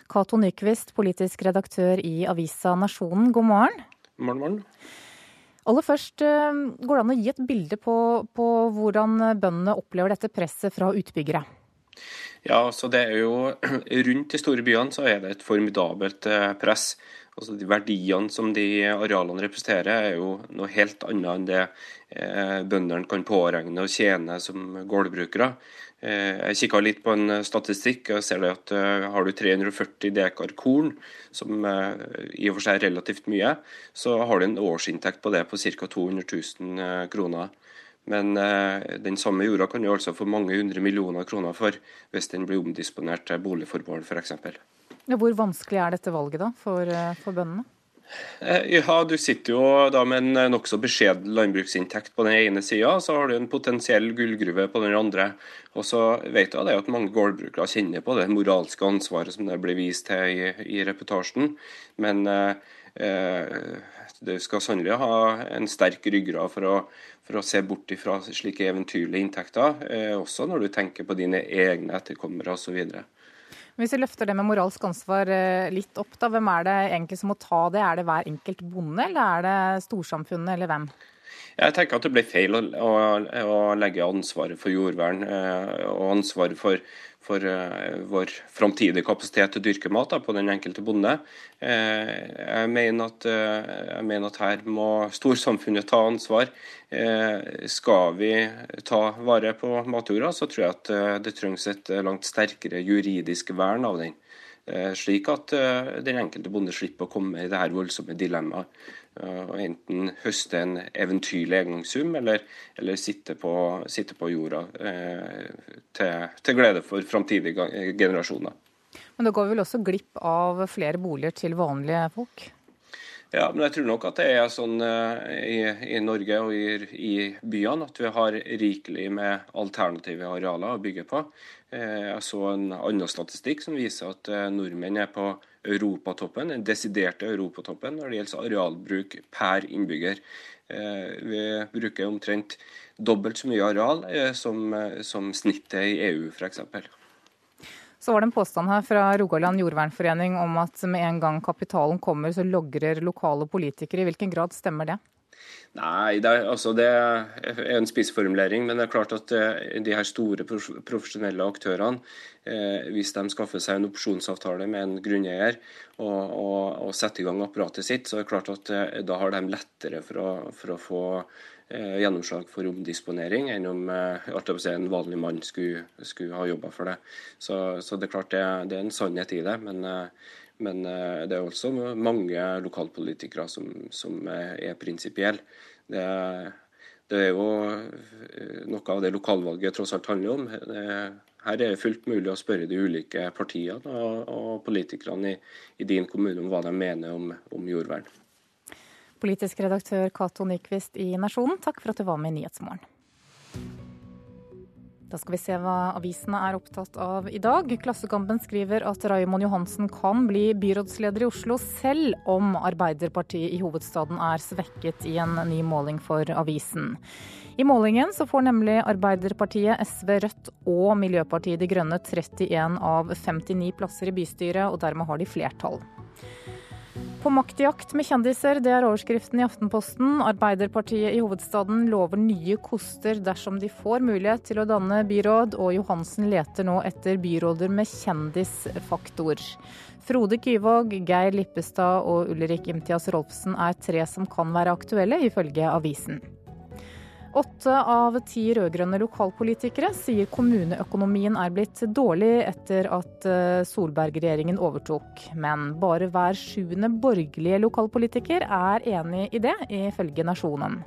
Cato Nyquist, politisk redaktør i avisa Nasjonen, god morgen. Morgen, morgen. Aller først, eh, går det an å gi et bilde på, på hvordan bøndene opplever dette presset fra utbyggere? Ja, så det er jo [CLEARS THROAT] Rundt de store byene så er det et formidabelt eh, press. Altså De verdiene som de arealene representerer, er jo noe helt annet enn det eh, bøndene kan påregne og tjene som gårdbrukere. Eh, jeg kikka litt på en statistikk og ser at eh, har du 340 dekar korn, som eh, i og for seg er relativt mye, så har du en årsinntekt på det på ca. 200 000 eh, kroner. Men den samme jorda kan du altså få mange hundre millioner kroner for hvis den blir omdisponert til boligformål f.eks. Hvor vanskelig er dette valget da, for, eh, for bøndene? Eh, ja, Du sitter jo da med en eh, nokså beskjeden landbruksinntekt på den ene sida, så har du en potensiell gullgruve på den andre. Og så vet jeg at mange gårdbrukere kjenner på det moralske ansvaret som det blir vist til i, i reportasjen. Men eh, du skal sannelig ha en sterk ryggrad for å, for å se bort fra slike eventyrlige inntekter, eh, også når du tenker på dine egne etterkommere osv. Hvis vi løfter det med moralsk ansvar eh, litt opp, da, hvem er det egentlig som må ta det? Er det hver enkelt bonde, eller er det storsamfunnet, eller hvem? Jeg tenker at det blir feil å, å, å legge ansvaret for jordvern eh, og ansvaret for for uh, vår framtidige kapasitet til å dyrke mat da, på den enkelte bonde. Uh, jeg, mener at, uh, jeg, mener at, her må storsamfunnet ta ansvar. skal vi ta vare på matjorda, så tror jeg at det trengs et langt sterkere juridisk vern av den. Slik at den enkelte bonde slipper å komme i det her voldsomme dilemmaet. Og enten høste en eventyrlig engangssum, eller, eller sitte, på, sitte, på, jorda til, til glede for framtidige generasjoner. Men da går vi vel også glipp av flere boliger til vanlige folk? Ja, men jeg tror nok at det er sånn uh, i, i, Norge og i, i, byene at vi har rikelig med alternative arealer å bygge på. Uh, jeg så en annen statistikk som viser at uh, nordmenn er på europatoppen, den desiderte europatoppen når det gjelder arealbruk per innbygger. Vi bruker omtrent dobbelt så mye areal som, som snittet i EU, f.eks. Så var det en påstand her fra Rogaland jordvernforening om at med en gang kapitalen kommer, så logrer lokale politikere. I hvilken grad stemmer det? Nei, det er, altså det er en spissformulering. Men det er klart at eh, de her store profesjonelle aktørene, eh, hvis de skaffer seg en opsjonsavtale med en grunneier og, og, og setter i gang apparatet sitt, så er det klart at eh, da har de lettere for å, for å få gjennomslag for omdisponering enn om eh, en vanlig mann skulle, skulle ha jobba for det. Så, så, det er klart det, det, er en sannhet i det. Men, eh, men det er også mange lokalpolitikere som, som er prinsipielle. Det, det, er jo noe av det lokalvalget tross alt handler om. Det, her er det fullt mulig å spørre de ulike partiene og, og politikerne i, i, din kommune om hva de mener om, om jordvern. Politisk redaktør Cato Nyquist i Nasjonen, takk for at du var med i Nyhetsmorgen. Da skal vi se hva avisene er opptatt av i dag. Klassekampen skriver at Raymond Johansen kan bli byrådsleder i Oslo, selv om Arbeiderpartiet i hovedstaden er svekket i en ny måling for avisen. I målingen så får nemlig Arbeiderpartiet, SV, Rødt og Miljøpartiet De Grønne 31 av 59 plasser i bystyret, og dermed har de flertall. På maktjakt med kjendiser, det er overskriften i Aftenposten. Arbeiderpartiet i hovedstaden lover nye koster dersom de får mulighet til å danne byråd, og Johansen leter nå etter byråder med kjendisfaktor. Frode Kyvåg, Geir Lippestad og Ulrik Imtias Rolfsen er tre som kan være aktuelle, ifølge avisen. Åtte av ti rød-grønne lokalpolitikere sier kommuneøkonomien er blitt dårlig etter at eh, Solberg-regjeringen overtok. Men bare hver sjuende borgerlige lokalpolitiker er enig i det, ifølge Nasjonen.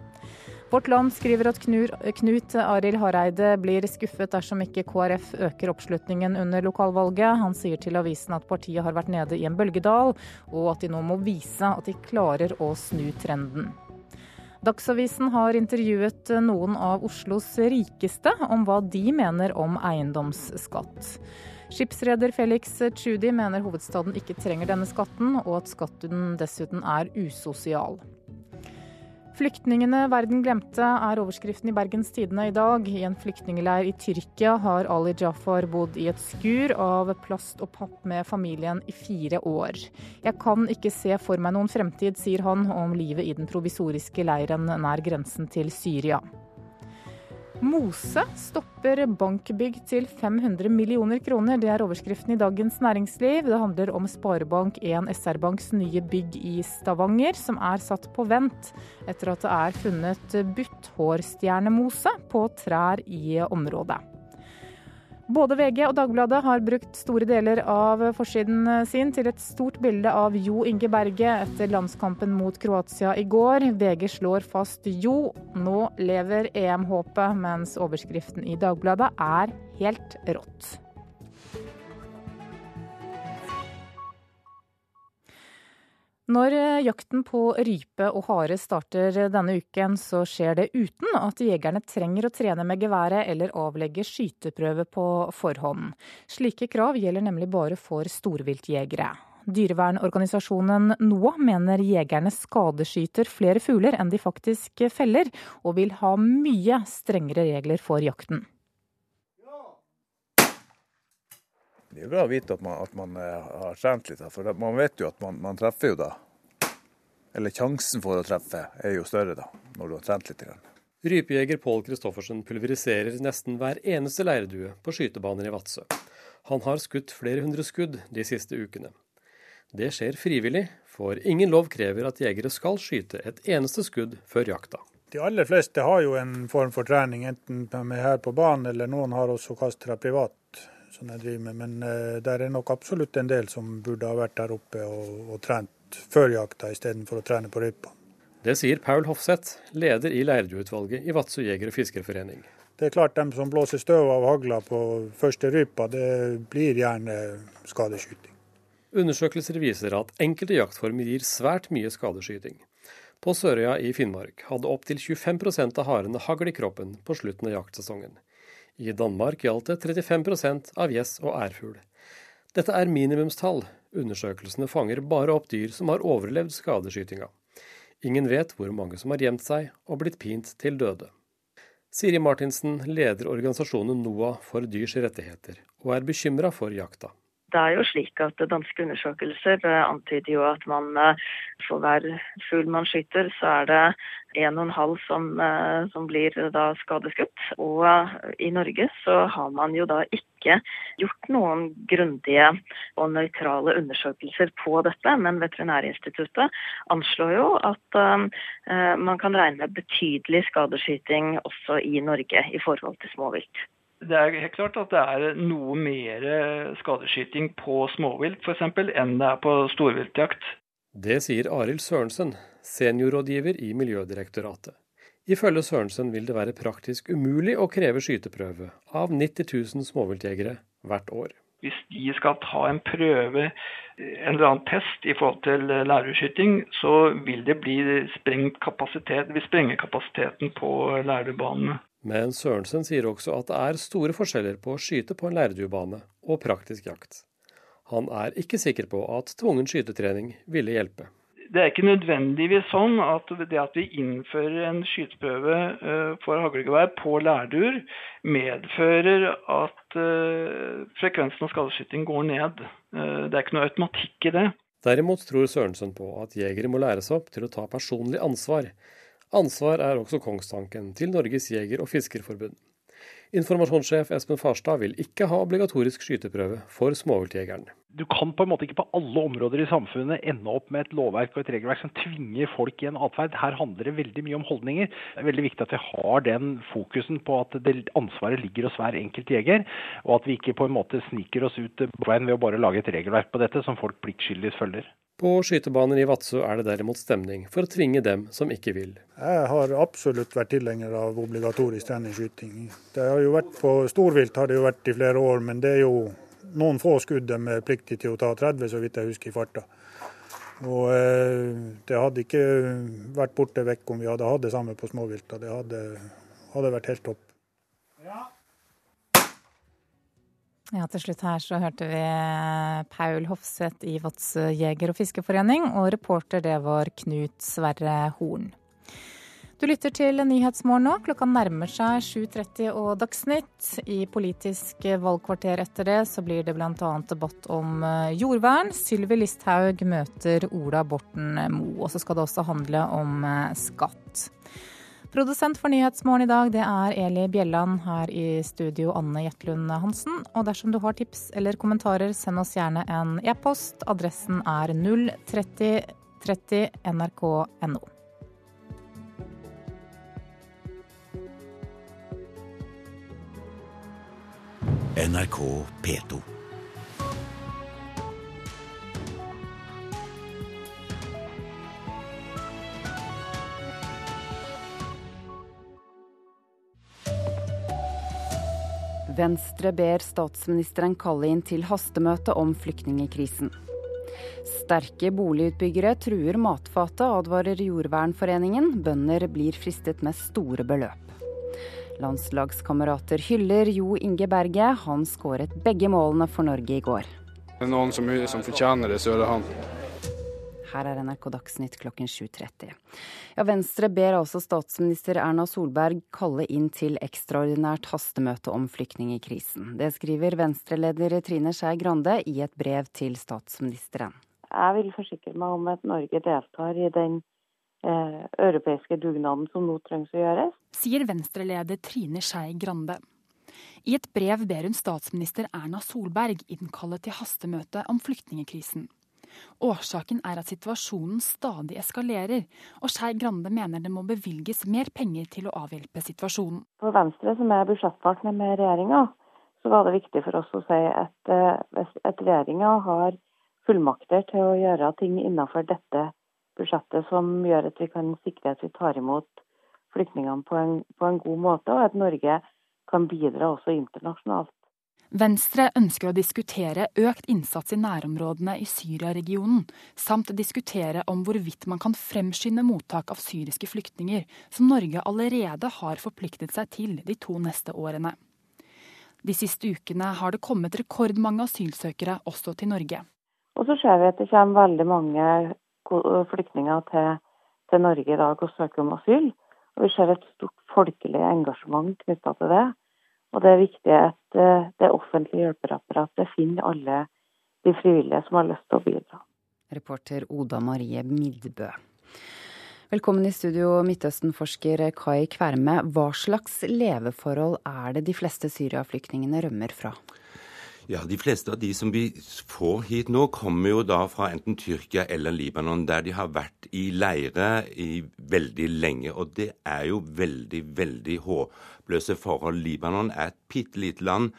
Vårt Land skriver at Knut Arild Hareide blir skuffet dersom ikke KrF øker oppslutningen under lokalvalget. Han sier til avisen at partiet har vært nede i en bølgedal, og at de nå må vise at de klarer å snu trenden. Dagsavisen har intervjuet noen av Oslos rikeste om hva de mener om eiendomsskatt. Skipsreder Felix Tschudi mener hovedstaden ikke trenger denne skatten, og at skatten dessuten er usosial. Flyktningene verden glemte er overskriften i Bergens Tidende i dag. I en flyktningleir i Tyrkia har Ali Jafar bodd i et skur av plast og papp med familien i fire år. Jeg kan ikke se for meg noen fremtid, sier han om livet i den provisoriske leiren nær grensen til Syria. Mose stopper bankbygg til 500 millioner kroner. Det er overskriften i Dagens Næringsliv. Det handler om Sparebank1 SR-Banks nye bygg i Stavanger, som er satt på vent etter at det er funnet butthårstjernemose på trær i området. Både VG og Dagbladet har brukt store deler av forsiden sin til et stort bilde av Jo Inge Berge etter landskampen mot Kroatia i går. VG slår fast Jo, nå lever EM-håpet, mens overskriften i Dagbladet er helt rått. Når eh, jakten på rype og hare starter denne uken, så skjer det uten at jegerne trenger å trene med geværet eller avlegge skyteprøve på forhånd. Slike krav gjelder nemlig bare for storviltjegere. Dyrevernorganisasjonen NOAH mener jegerne skadeskyter flere fugler enn de faktisk feller, og vil ha mye strengere regler for jakten. Det er bra å vite at man, at man eh, har trent litt, for man vet jo at man, man, treffer jo da. Eller sjansen for å treffe er jo større da, når du har trent litt. Rypejeger Pål Kristoffersen pulveriserer nesten hver eneste leirdue på skytebaner i Vadsø. Han har skutt flere hundre skudd de siste ukene. Det skjer frivillig, for ingen lov krever at jegere skal skyte et eneste skudd før jakta. De aller fleste har jo en form for trening, enten med her på banen eller noen har også kastet privat som jeg driver med. Men uh, det er nok absolutt en del som burde ha vært der oppe og, og trent før jakta istedenfor å trene på rypa. Det sier Paul Hofseth, leder i Leirduutvalget i Vadsø jeger- og fiskerforening. Det er klart dem som blåser støv av hagla på første rypa, det blir gjerne skadeskyting. Undersøkelser viser at enkelte jaktformer gir svært mye skadeskyting. På Sørøya i Finnmark hadde opptil 25% av harene hagl i kroppen på slutten av jaktsesongen. I Danmark gjaldt det 35% av gjess og ærfugl. Dette er minimumstall. Undersøkelsene fanger bare opp dyr som har overlevd skadeskytinga. Ingen vet hvor mange som har gjemt seg og blitt pint til døde. Siri Martinsen leder organisasjonen NOAH for dyrs rettigheter, og er bekymra for jakta. Det er jo slik at Danske undersøkelser eh, antyder jo at man eh, for hver fugl man skyter, så er det en og en halv som, eh, som blir da skadeskutt. Og i Norge så har man jo da ikke gjort noen grundige og nøytrale undersøkelser på dette, men Veterinærinstituttet anslår jo at man kan regne med betydelig skadeskyting også i Norge i forhold til småvilt. Det er helt klart at det er noe mer skadeskyting på småvilt f.eks. enn det er på storviltjakt. Det sier Arild Sørensen, seniorrådgiver i Miljødirektoratet. Ifølge Sørensen vil det være praktisk umulig å kreve skyteprøve av 90 000 småviltjegere hvert år. Hvis de skal ta en prøve, en eller annen test i forhold til lærerskyting, så vil det bli sprengt kapasitet, vil sprenge kapasiteten på lærerbanene. Men Sørensen sier også at det er store forskjeller på å skyte på en leirduebane og praktisk jakt. Han er ikke sikker på at tvungen skytetrening ville hjelpe. Det er ikke nødvendigvis sånn at det at vi innfører en skyteprøve for haglgevær på lærduer, medfører at frekvensen av skadeskyting går ned. Det er ikke noe automatikk i det. Derimot tror Sørensen på at jegere må læres opp til å ta personlig ansvar Ansvar er også kongstanken til Norges jeger- og fiskerforbund. Informasjonssjef Espen Farstad vil ikke ha obligatorisk skyteprøve for småviltjegeren. Du kan på en måte ikke på alle områder i samfunnet ende opp med et lovverk og et regelverk som tvinger folk i en atferd. Her handler det veldig mye om holdninger. Det er veldig viktig at vi har den fokusen på at ansvaret ligger hos hver enkelt jeger, og at vi ikke på en måte sniker oss ut veien ved å bare lage et regelverk på dette som folk pliktskyldig følger. På skytebaner i Vadsø er det derimot stemning for å tvinge dem som ikke vil. Jeg har absolutt vært tilhenger av obligatorisk treningsskyting. Det har jo vært På storvilt har det jo vært i flere år, men det er jo noen få skudd de er pliktige til å ta 30, så vidt jeg husker i farta. Og eh, Det hadde ikke vært borte vekk om vi hadde hatt det samme på småvilt. Det hadde, hadde vært helt topp. Ja, til slutt her så hørte vi Paul Hofseth i Vadsø jeger- og fiskeforening, og reporter det var Knut Sverre Horn. Du lytter til Nyhetsmorgen nå. Klokka nærmer seg 7.30 og Dagsnytt. I Politisk valgkvarter etter det så blir det bl.a. debatt om jordvern. Sylvi Listhaug møter Ola Borten Moe. Og så skal det også handle om skatt. Produsent for Nyhetsmorgen i dag det er Eli Bjelland. Her i studio Anne Jetlund Hansen. Og dersom du har tips eller kommentarer, send oss gjerne en e-post. Adressen er 03030 nrk.no. NRK P2. Venstre ber statsministeren kalle inn til hastemøte om flyktningekrisen. Sterke boligutbyggere truer matfatet, advarer Jordvernforeningen. Bønder blir fristet med store beløp. Landslagskamerater hyller Jo Inge Berge. Han skåret begge målene for Norge i går. Det er noen som, som fortjener det, så er det han. Her er NRK Dagsnytt klokken 7.30. Ja, Venstre ber altså statsminister Erna Solberg kalle inn til ekstraordinært hastemøte om flyktningkrisen. Det skriver Venstre-leder Trine Skei Grande i et brev til statsministeren. Jeg vil forsikre meg om at Norge deltar i den eh, europeiske dugnaden som nå trengs å gjøres. Sier Venstre-leder Trine Skei Grande. I et brev ber hun statsminister Erna Solberg innkalle til hastemøte om flyktningekrisen. Årsaken er at situasjonen stadig eskalerer, og Skei Grande mener det må bevilges mer penger til å avhjelpe situasjonen. For Venstre, som er budsjettpartner med regjeringa, så var det viktig for oss å si at eh, at regjeringa har fullmakter til å gjøre ting innenfor dette budsjettet som gjør at vi kan sikre at vi tar imot flyktningene på en, på en god måte, og at Norge kan bidra også internasjonalt. Venstre ønsker å diskutere økt innsats i nærområdene i Syria-regionen, samt diskutere om hvorvidt man kan fremskynde mottak av syriske flyktninger, som Norge allerede har forpliktet seg til de to neste årene. De siste ukene har det kommet rekordmange asylsøkere også til Norge. Og så ser vi at det kommer veldig mange flyktninger til, til Norge i dag og søker om asyl. Og vi ser et stort folkelig engasjement knytta til det. Og det er viktig at eh, det offentlige hjelperapparatet finner alle de frivillige som har lyst til å bidra. Reporter Oda Marie Midbø. Velkommen i studio, Midtøsten-forsker Kai Kverme. Hva slags leveforhold er det de fleste Syria-flyktningene rømmer fra? Ja, De fleste av de som vi får hit nå, kommer jo da fra enten Tyrkia eller Libanon, der de har vært i leire i veldig lenge. Og det er jo veldig, veldig håpløse forhold. Libanon er et bitte lite land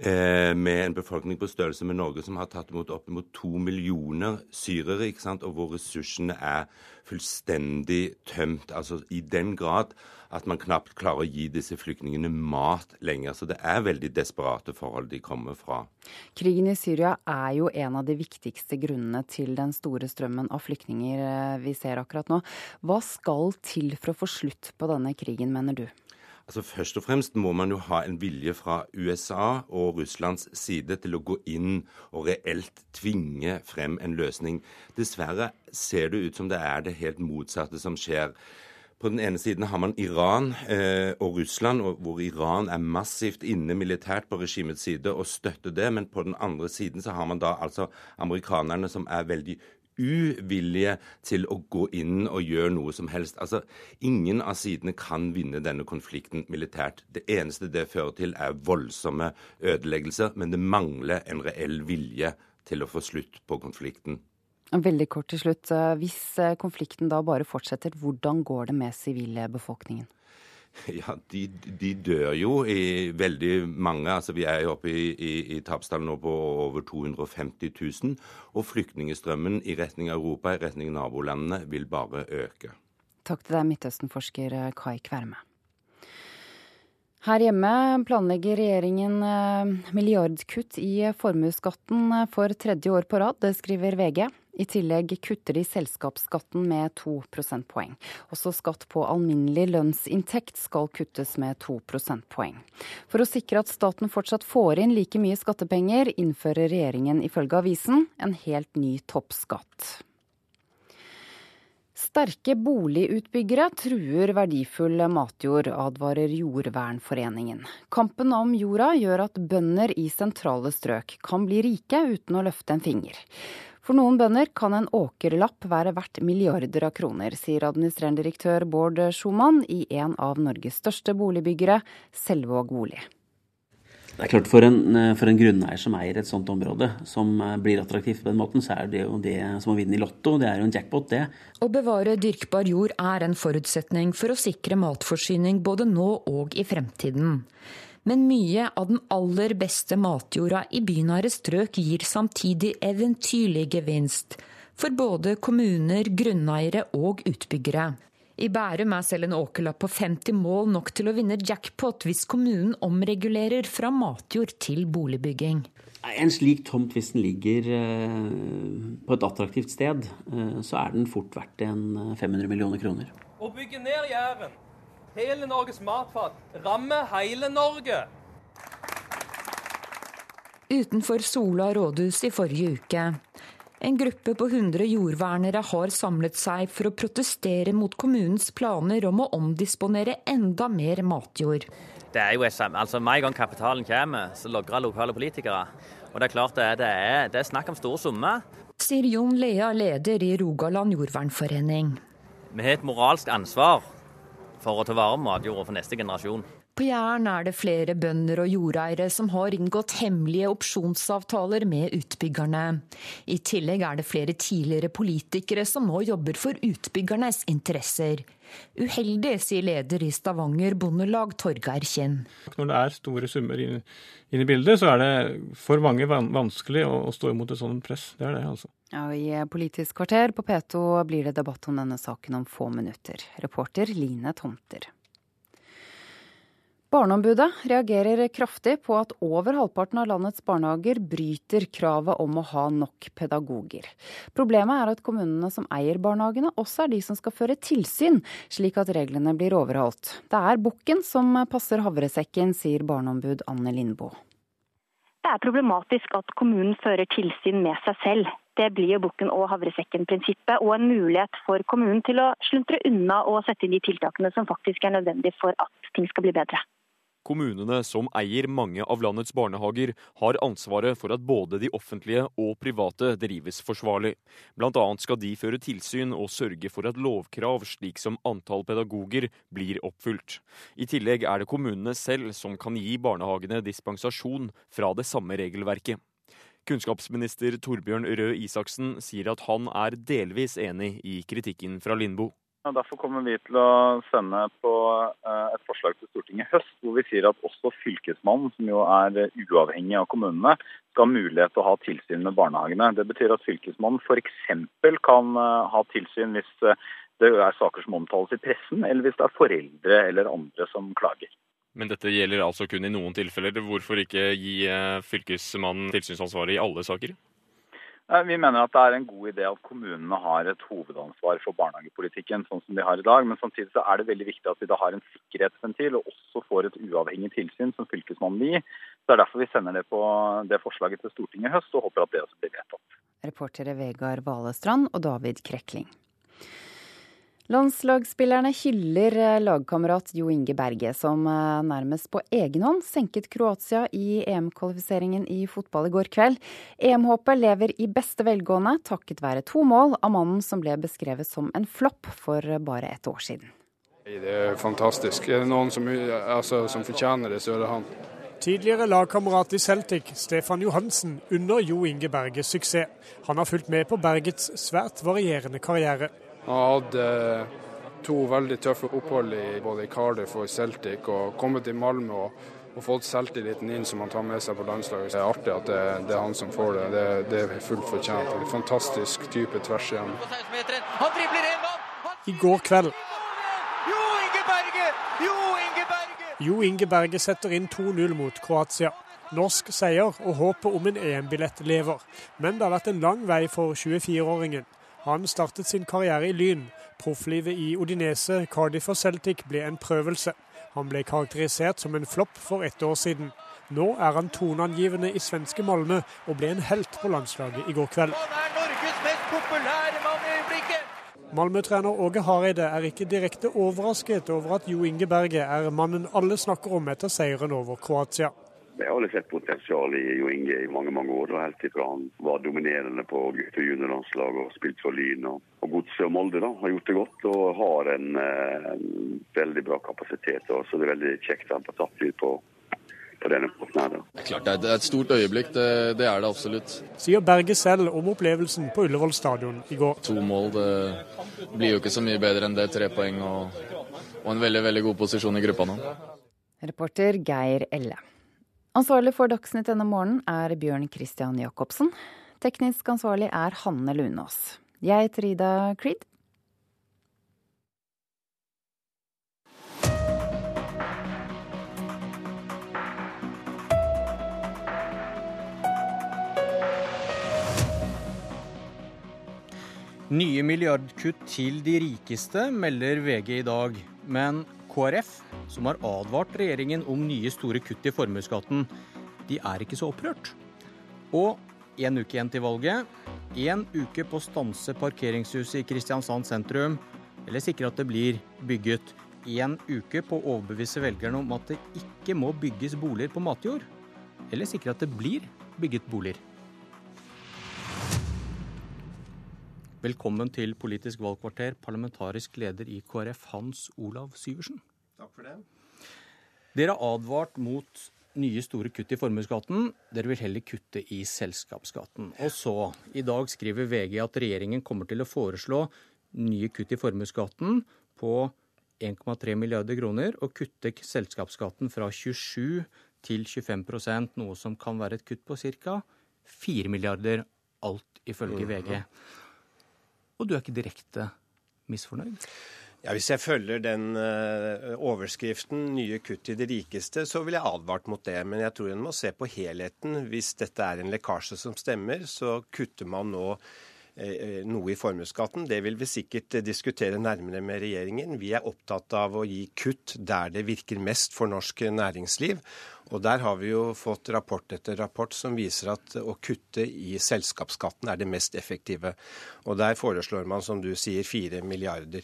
med en befolkning på størrelse med Norge som har tatt imot oppimot to millioner syrere, ikke sant? og hvor ressursene er fullstendig tømt. Altså i den grad at man knapt klarer å gi disse flyktningene mat lenger. Så det er veldig desperate forhold de kommer fra. Krigen i Syria er jo en av de viktigste grunnene til den store strømmen av flyktninger eh, vi ser akkurat nå. Hva skal til for å få slutt på denne krigen, mener du? Altså Først og fremst må man jo ha en vilje fra USA og Russlands side til å gå inn og reelt tvinge frem en løsning. Dessverre ser det ut som det er det helt motsatte som skjer. På den ene siden har man Iran eh, og Russland, og hvor Iran er massivt inne militært på regimets side og støtter det. Men på den andre siden så har man da altså amerikanerne som er veldig uvillige til å gå inn og gjøre noe som helst. Altså, Ingen av sidene kan vinne denne konflikten militært. Det eneste det fører til, er voldsomme ødeleggelser, men det mangler en reell vilje til å få slutt på konflikten. Veldig kort til slutt. Eh, hvis eh, konflikten da bare fortsetter, hvordan går det med sivilbefolkningen? [LAUGHS] Ja, de, de, dør jo i veldig mange. altså Vi er jo oppe i, i, i tapstall nå på over 250 000. Og flyktningstrømmen i retning Europa, i retning nabolandene, vil bare øke. Takk til deg, Midtøsten-forsker Kai Kverme. Her hjemme planlegger regjeringen milliardkutt i formuesskatten for tredje år på rad. Det skriver VG. I tillegg kutter de selskapsskatten med to prosentpoeng. Også skatt på alminnelig lønnsinntekt skal kuttes med to prosentpoeng. For å sikre at staten fortsatt får inn like mye skattepenger, innfører regjeringen ifølge avisen en helt ny toppskatt. Sterke boligutbyggere truer verdifull matjord, advarer Jordvernforeningen. Kampen om jorda gjør at bønder i sentrale strøk kan bli rike uten å løfte en finger. For noen bønder kan en åkerlapp være verdt milliarder av kroner, sier administrerende direktør Bård Schumann i en av Norges største boligbyggere, Selvåg bolig. Det er klart For en, for en grunneier som eier et sånt område, som blir attraktivt på den måten, så er det jo det som å vinne i Lotto. Det er jo en jackpot, det. Å bevare dyrkbar jord er en forutsetning for å sikre matforsyning både nå og i fremtiden. Men mye av den aller beste matjorda i bynære strøk gir samtidig eventyrlig gevinst for både kommuner, grunneiere og utbyggere. I Bærum er selv en åkerlapp på 50 mål nok til å vinne jackpot hvis kommunen omregulerer fra matjord til boligbygging. En slik tomt, hvis den ligger eh, på et attraktivt sted, eh, så er den fort verdt en 500 eh, millioner kroner. Å bygge ned Jæren Hele Norges matfat rammer hele Norge. Utenfor Sola rådhus i forrige uke. En gruppe på 100 jordvernere har samlet seg for å protestere mot kommunens planer om å omdisponere enda mer matjord. Det er jo altså Med en gang kapitalen kommer, så logrer lokale politikere. Og det er klart det er, det er, det er snakk om store summer. Sier Jon Lea, leder i Rogaland jordvernforening. Vi har et moralsk ansvar for å ta vare på matjorda for neste generasjon. På Jæren er det flere bønder og jordeiere som har inngått hemmelige opsjonsavtaler med utbyggerne. I tillegg er det flere tidligere politikere som nå jobber for utbyggernes interesser. Uheldig, sier leder i Stavanger Bondelag, Torgeir Kinn. Når det er store summer inn, inn, i bildet, så er det for mange vanskelig å stå imot et sånt press. Det er det, altså. Ja, I Politisk kvarter på P2 blir det debatt om denne saken om få minutter. Reporter Line Tomter. Barneombudet reagerer kraftig på at over halvparten av landets barnehager bryter kravet om å ha nok pedagoger. Problemet er at kommunene som eier barnehagene, også er de som skal føre tilsyn, slik at reglene blir overholdt. Det er bukken som passer havresekken, sier barneombud Anne Lindboe. Det er problematisk at kommunen fører tilsyn med seg selv. Det blir jo bukken og havresekken-prinsippet, og en mulighet for kommunen til å sluntre unna og sette inn de tiltakene som faktisk er nødvendig for at ting skal bli bedre. Kommunene, som eier mange av landets barnehager, har ansvaret for at både de offentlige og private drives forsvarlig. Bl.a. skal de føre tilsyn og sørge for at lovkrav, slik som antall pedagoger, blir oppfylt. I tillegg er det kommunene selv som kan gi barnehagene dispensasjon fra det samme regelverket. Kunnskapsminister Torbjørn Røe Isaksen sier at han er delvis enig i kritikken fra Lindboe. Derfor kommer vi til å sende på eh, et forslag til Stortinget i høst, hvor vi sier at også Fylkesmannen, som jo er uavhengig av kommunene, skal ha mulighet til å ha tilsyn med barnehagene. Det betyr at Fylkesmannen f.eks. kan eh, ha tilsyn hvis eh, det er saker som omtales i pressen, eller hvis det er foreldre eller andre som klager. Men dette gjelder altså kun i noen tilfeller. Hvorfor ikke gi Fylkesmannen tilsynsansvaret i alle saker? Vi mener at det er en god idé at kommunene har et hovedansvar for barnehagepolitikken, sånn som de har i dag. Men samtidig så er det veldig viktig at vi da har en sikkerhetsventil og også får et uavhengig tilsyn som Fylkesmannen vil gi. Det er derfor vi sender det på det forslaget til Stortinget i høst, og håper at det også blir vedtatt. Reportere Vegard Valestrand og David Krekling. Landslagsspillerne hyller eh, lagkamerat Jo Inge Berge, som eh, nærmest på egen hånd senket Kroatia i EM-kvalifiseringen i fotball i går kveld. EM-håpet lever i beste velgående takket være to mål av mannen som ble beskrevet som en flopp for bare et år siden. Det er fantastisk. Er det noen som, altså, som fortjener det, så er det han. Tidligere lagkamerat i Celtic, Stefan Johansen, unner Jo Inge Berges suksess. Han har fulgt med på Bergets svært varierende karriere. Han hadde eh, to veldig tøffe opphold i både i Cardiff og i Celtic, og kommet til Malmö og, og fått selvtilliten inn som han tar med seg på landslaget. Det er artig at det, det er han som får det. Det, det er fullt fortjent. En fantastisk type tvers igjen. I går kveld Jo Inge Berge! Jo Inge Berge! Jo Inge Berge setter inn 2-0 mot Kroatia. Norsk seier og håpet om en EM-billett lever. Men det har vært en lang vei for 24-åringen. Han startet sin karriere i Lyn. Profflivet i Odinese, Cardiff og Celtic ble en prøvelse. Han ble karakterisert som en flopp for ett år siden. Nå er han toneangivende i svenske Malmö og ble en helt på landslaget i går kveld. Han er Norges mest populære mann i øyeblikket! Malmö-trener Åge Hareide er ikke direkte overrasket over at Jo Inge Berge er mannen alle snakker om etter seieren over Kroatia. Jeg har sett potensial i Jo Inge i mange mange år. og Helt ifra han var dominerende på gutte- og juniorlandslaget og spilte for Lyn og, og Godset og Molde. da, Har gjort det godt og har en, eh, en veldig bra kapasitet. Og, så det er veldig kjekt at han får tatt ut på, på denne måten her. Det er klart det er et stort øyeblikk, det, det, er det absolutt. Sier Berge selv om opplevelsen på Ullevål stadion i går. To mål, det blir jo ikke så mye bedre enn det. Tre poeng og, og en veldig, veldig god posisjon i gruppa nå. Reporter Geir Elle. Ansvarlig for Dagsnytt denne morgenen er Bjørn Christian Jacobsen. Teknisk ansvarlig er Hanne Lunås. Jeg heter Ida Creed. Nye milliardkutt til de rikeste, melder VG i dag. Men KrF, som har advart regjeringen om nye store kutt i formuesskatten, de er ikke så opprørt. Og én uke igjen til valget. Én uke på å stanse parkeringshuset i Kristiansand sentrum, eller sikre at det blir bygget. Én uke på å overbevise velgerne om at det ikke må bygges boliger på matjord. Eller sikre at det blir bygget boliger. Velkommen til Politisk valgkvarter, parlamentarisk leder i KrF, Hans Olav Syversen. Takk for det. Dere har advart mot nye store kutt i formuesskatten. Dere vil heller kutte i selskapsskatten. Og så, i dag skriver VG at regjeringen kommer til å foreslå nye kutt i formuesskatten på 1,3 milliarder kroner, og kutte selskapsskatten fra 27 til 25% noe som kan være et kutt på ca. 4 milliarder, alt ifølge VG. Og du er ikke direkte misfornøyd? Ja, Hvis jeg følger den uh, overskriften 'nye kutt til de rikeste', så vil jeg advart mot det. Men jeg tror en må se på helheten. Hvis dette er en lekkasje som stemmer, så kutter man nå noe i formuesskatten. Det vil vi sikkert diskutere nærmere med regjeringen. Vi er opptatt av å gi kutt der det virker mest for norsk næringsliv. Og Der har vi jo fått rapport etter rapport som viser at å kutte i selskapsskatten er det mest effektive. Og Der foreslår man, som du sier, fire milliarder.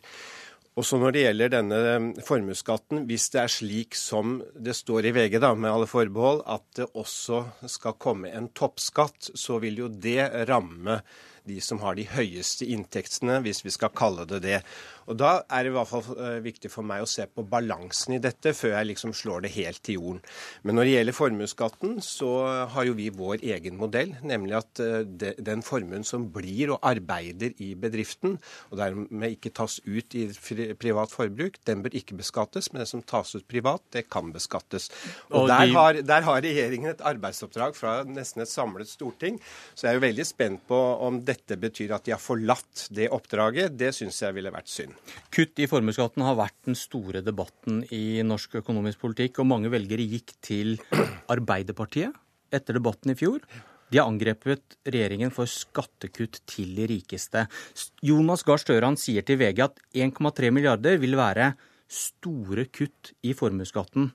Og så Når det gjelder denne formuesskatten, hvis det er slik som det står i VG, da, med alle forbehold, at det også skal komme en toppskatt, så vil jo det ramme de som har de høyeste inntektene, hvis vi skal kalle det det. Og Da er det i hvert fall eh, viktig for meg å se på balansen i dette, før jeg liksom slår det helt til jorden. Men når det gjelder formuesskatten, så har jo vi vår egen modell, nemlig at eh, den formuen som blir og arbeider i bedriften, og dermed ikke tas ut i privat forbruk, den bør ikke beskattes. Men det som tas ut privat, det kan beskattes. Og der har, der har regjeringen et arbeidsoppdrag fra nesten et samlet storting. Så jeg er jo veldig spent på om dette betyr at de har forlatt det oppdraget. Det syns jeg ville vært synd. Kutt i formuesskatten har vært den store debatten i norsk økonomisk politikk, og mange velgere gikk til Arbeiderpartiet etter debatten i fjor. De har angrepet regjeringen for skattekutt til de rikeste. Jonas Gahr Støre sier til VG at 1,3 milliarder vil være store kutt i formuesskatten.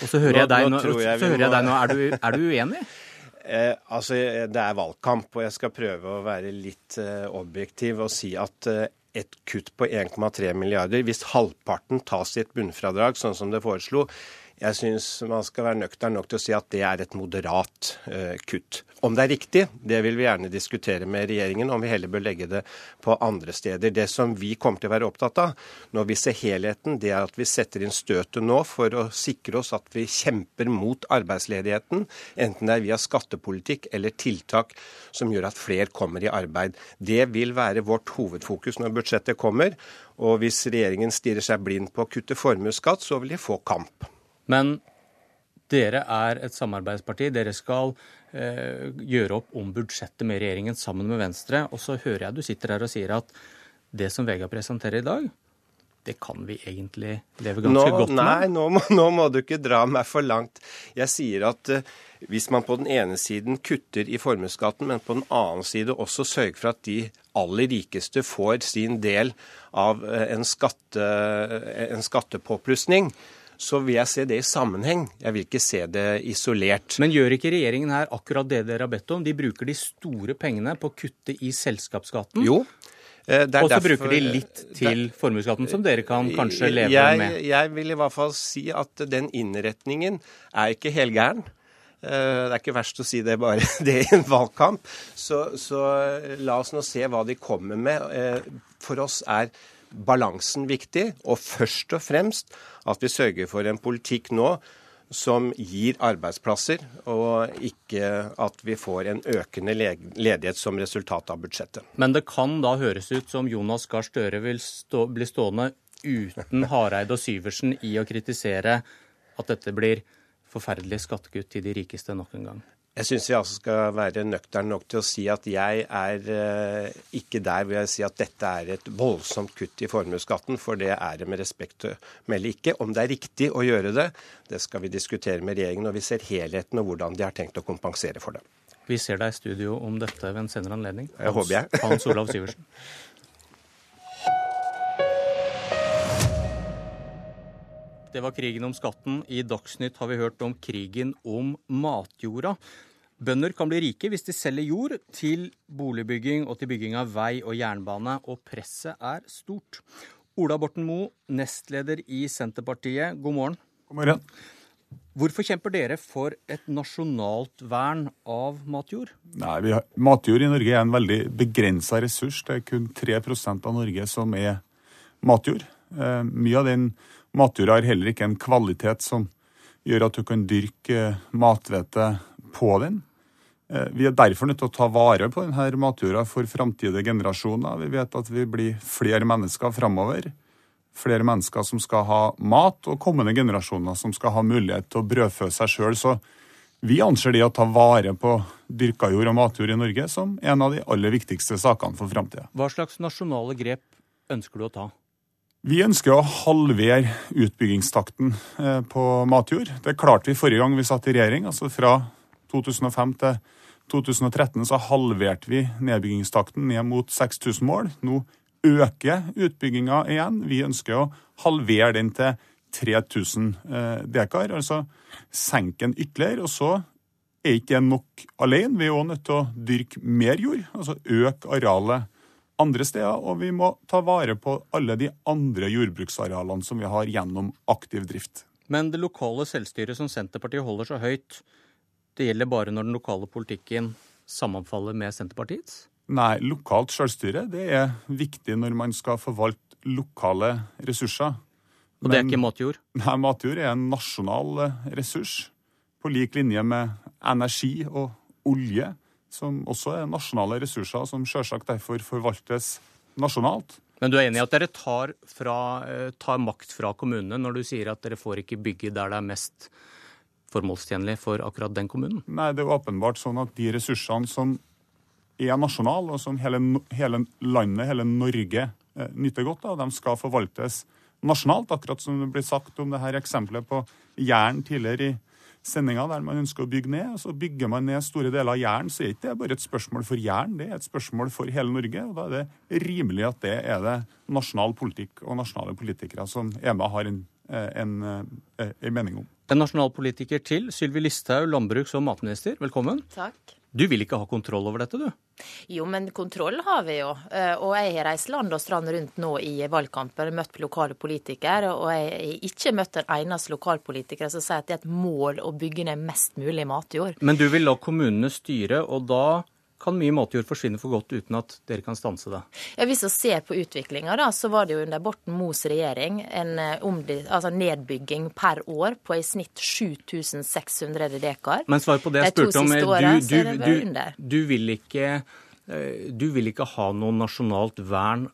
Og så hører jeg deg nå, jeg jeg deg nå. Er, du, er du uenig? [LAUGHS] Eh, altså, Det er valgkamp, og jeg skal prøve å være litt eh, objektiv og si at eh, et kutt på 1,3 milliarder, hvis halvparten tas i et bunnfradrag, sånn som det foreslo, jeg syns man skal være nøktern nok til å si at det er et moderat uh, kutt. Om det er riktig, det vil vi gjerne diskutere med regjeringen, om vi heller bør legge det på andre steder. Det som vi kommer til å være opptatt av når vi ser helheten, det er at vi setter inn støtet nå for å sikre oss at vi kjemper mot arbeidsledigheten, enten det er via skattepolitikk eller tiltak som gjør at flere kommer i arbeid. Det vil være vårt hovedfokus når budsjettet kommer. Og hvis regjeringen stirrer seg blind på å kutte formuesskatt, så vil de få kamp. Men dere er et samarbeidsparti. Dere skal eh, gjøre opp om budsjettet med regjeringen sammen med Venstre. Og så hører jeg du sitter her og sier at det som Vega presenterer i dag, det kan vi egentlig leve ganske nå, godt med? Nei, nå må, nå må, du ikke dra meg for langt. Jeg sier at eh, hvis man på den ene siden kutter i formuesskatten, men på den annen side også sørger for at de aller rikeste får sin del av uh, en, skatte, uh, en skattepåplussing, så vil jeg se det i sammenheng. Jeg vil ikke se det isolert. Men gjør ikke regjeringen her akkurat det dere har bedt om? De bruker de store pengene på å kutte i selskapsskatten. Jo. Eh, og så bruker de litt til formuesskatten, som dere kan kanskje leve jeg, med. Jeg vil i hvert fall si at den innretningen er ikke helgæren. Eh, det er ikke verst å si det bare [LAUGHS] det i en valgkamp. Så, så la oss nå se hva de kommer med. Eh, for oss er balansen viktig, og først og fremst at vi sørger for en politikk nå som gir arbeidsplasser, og ikke at vi får en økende ledighet som resultat av budsjettet. Men det kan da høres ut som Jonas Gahr Støre vil stå, bli stående uten Hareide og Syversen i å kritisere at dette blir forferdelige skattekutt til de rikeste nok en gang? Jeg syns vi altså skal være nøkterne nok til å si at jeg er eh, ikke der hvor jeg sier at dette er et voldsomt kutt i formuesskatten, for det er det med respekt å melde ikke. Om det er riktig å gjøre det, det skal vi diskutere med regjeringen når vi ser helheten og hvordan de har tenkt å kompensere for det. Vi ser deg i studio om dette ved en senere anledning. Hans, jeg håper jeg. Hans Olav Syversen. [LAUGHS] Det var krigen om skatten. I Dagsnytt har vi hørt om krigen om matjorda. Bønder kan bli rike hvis de selger jord til boligbygging og til bygging av vei og jernbane, og presset er stort. Ola Borten Moe, nestleder i Senterpartiet, god morgen. God morgen. Hvorfor kjemper dere for et nasjonalt vern av matjord? Nei, har, Matjord i Norge er en veldig begrensa ressurs. Det er kun 3% av Norge som er matjord. Eh, mye av den Matjorda har heller ikke en kvalitet som gjør at du kan dyrke mathvete på den. Eh, vi er derfor nødt til å ta vare på denne matjorda for framtidige generasjoner. Vi vet at vi blir flere mennesker framover. Flere mennesker som skal ha mat, og kommende generasjoner som skal ha mulighet til å brødfø seg sjøl. Så vi anser det å ta vare på dyrka jord og matjord i Norge som en av de aller viktigste sakene for framtida. Hva slags nasjonale grep ønsker du å ta? Vi ønsker å halvere utbyggingstakten eh, på matjord. Det klarte vi forrige gang vi satt i regjering. altså Fra 2005 til 2013 så halverte vi nedbyggingstakten ned mot 6000 mål. Nå øker utbygginga igjen. Vi ønsker å halvere den til 3000 eh, dekar, altså senke den ytterligere. Og så er ikke det nok alene. Vi er òg nødt til å dyrke mer jord, altså øke arealet andre steder. Og vi må ta vare på alle de andre jordbruksarealene som vi har gjennom aktiv drift. Men det lokale selvstyret som Senterpartiet holder så høyt, det gjelder bare når den lokale politikken sammenfaller med Senterpartiets? Nei, lokalt selvstyre det er viktig når man skal forvalte lokale ressurser. Og det er ikke matjord? Nei, matjord er en nasjonal ressurs. På lik linje med energi og olje, som også er nasjonale ressurser, som selvsagt derfor forvaltes nasjonalt. Men du er enig i at dere tar, fra, eh, tar makt fra kommunene når du sier at dere får ikke bygge der det er mest formålstjenlig for akkurat den kommunen? Nei, det er åpenbart sånn at de ressursene som er nasjonale, og som hele, hele landet, hele Norge, eh, nyter godt av, de skal forvaltes nasjonalt. Akkurat som det blir sagt om det her eksempelet på Jæren tidligere i sendinga, der man ønsker å bygge ned. Så bygger man ned store deler av Jæren, så er ikke det bare et spørsmål for Jæren, det er et spørsmål for hele Norge. og Da er det rimelig at det er det nasjonal politikk og nasjonale politikere som er med og har en, eh, en, en, eh, en mening om. En nasjonalpolitiker til, Sylvi Listhaug, landbruks- og matminister, velkommen. Takk. Du vil ikke ha kontroll over dette, du? Jo, men kontroll har vi jo. Eh, og jeg har reist land og strand rundt nå i valgkampen, møtt lokale politikere. Og jeg har ikke møtt en eneste lokalpolitiker som sier at det er et mål å bygge ned mest mulig matjord. Men du vil la kommunene styre, og da kan mye matjord forsvinne for godt uten at dere kan stanse det? Ja, Hvis vi ser på utviklinga, så var det jo under Borten Moes regjering en eh, altså nedbygging per år på i snitt 7600 dekar. Men svar på det jeg spurte om. Du, du, du, du, vil ikke, eh, du vil ikke ha noe nasjonalt vern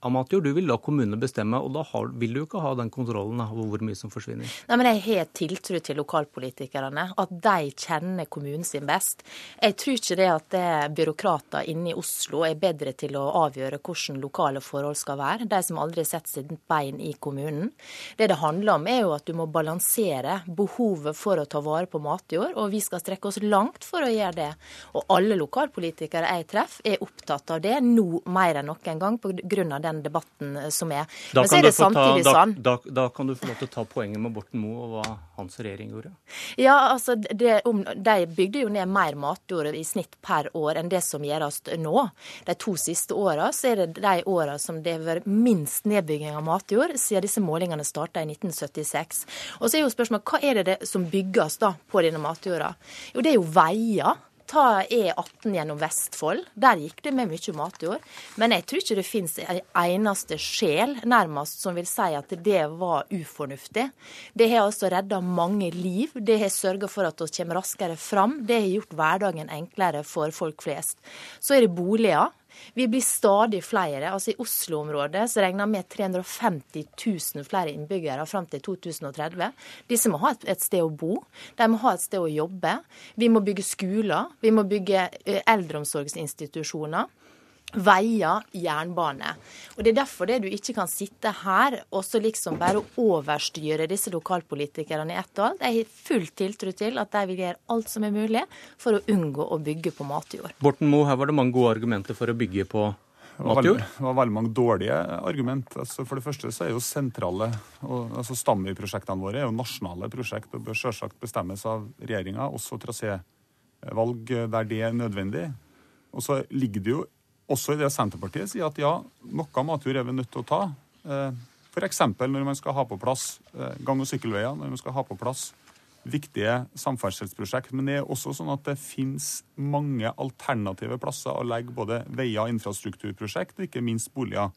av. Du vil la kommunene bestemme, og da har, vil du ikke ha den kontrollen over hvor mye som forsvinner. Nei, men Jeg har tiltro til lokalpolitikerne, at de kjenner kommunen sin best. Jeg tror ikke det at det byråkrater inne i Oslo er bedre til å avgjøre hvordan lokale forhold skal være. De som aldri setter sitt bein i kommunen. Det det handler om, er jo at du må balansere behovet for å ta vare på matjord, og vi skal strekke oss langt for å gjøre det. Og alle lokalpolitikere jeg treffer, er opptatt av det nå mer enn noen gang pga. den den debatten eh, som er. Da Men så er det samtidig ta, sånn da, da, da, kan du få lov til å ta poenget med Borten Moe og hva hans regjering gjorde. Ja, altså, det, om, De bygde jo ned mer matjord i snitt per år enn det som gjøres nå. De to siste åra er det de åra som det har vært minst nedbygging av matjord siden disse målingene starta i 1976. Og så er jo spørsmålet, Hva er det, det som bygges da på denne matjorda? Jo, det er jo veier. Ta E18 gjennom Vestfold. Der gikk det med mye matjord. Men jeg tror ikke det finnes en eneste sjel nærmest som vil si at det var ufornuftig. Det har altså redda mange liv. Det har sørga for at vi kommer raskere fram. Det har gjort hverdagen enklere for folk flest. Så er det boliger. Vi blir stadig flere. Altså I Oslo-området så regner vi med 350 000 flere innbyggere fram til 2030. Disse må ha et, sted å bo, de må ha et sted å jobbe. Vi må bygge skoler, vi må bygge eh, eldreomsorgsinstitusjoner veier, jernbane. Og Det er derfor det du ikke kan sitte her og så liksom bare overstyre disse lokalpolitikerne i ett og alt. Jeg har full tiltro til at de vil gjøre alt som er mulig for å unngå å bygge på matjord. Borten Moe, her var det mange gode argumenter for å bygge på matjord? Det var veldig mange dårlige argument. Altså for det første så er jo sentrale og, altså Stamøy-prosjektene våre er jo nasjonale prosjekt og bør selvsagt bestemmes av regjeringa, også trasévalg der det er nødvendig. Og så ligger det jo også i det Senterpartiet sier at ja, noe matjord er vi nødt til å ta. Eh, F.eks. når man skal ha på plass eh, gang- og sykkelveier, når man skal ha på plass viktige samferdselsprosjekt. Men det er også sånn at det finnes mange alternative plasser å legge både veier infrastrukturprosjekt, og ikke minst boliger.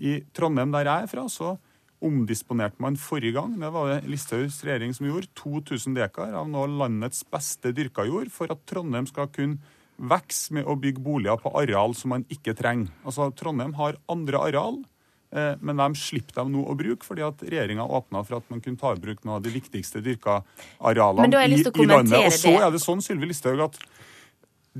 I Trondheim, der jeg er fra, så omdisponerte man forrige gang. Det var det Listhaugs regjering som gjorde. 2000 dekar av nå landets beste dyrka jord for at Trondheim skal kunne vokse med å bygge boliger på areal som man ikke trenger. Altså, Trondheim har andre areal, eh, men de slipper dem nå å bruke, fordi at regjeringa åpna for at man kunne ta i bruk noen av de viktigste dyrka arealene i, i landet. Og så er det sånn, Sylvi Listhaug, at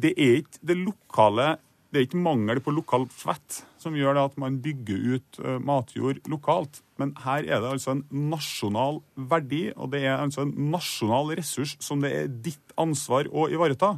det er ikke det lokale det er ikke mangel på lokal fett som gjør det at man bygger ut uh, matjord lokalt. Men her er det altså en nasjonal verdi, og det er altså en nasjonal ressurs som det er ditt ansvar å ivareta.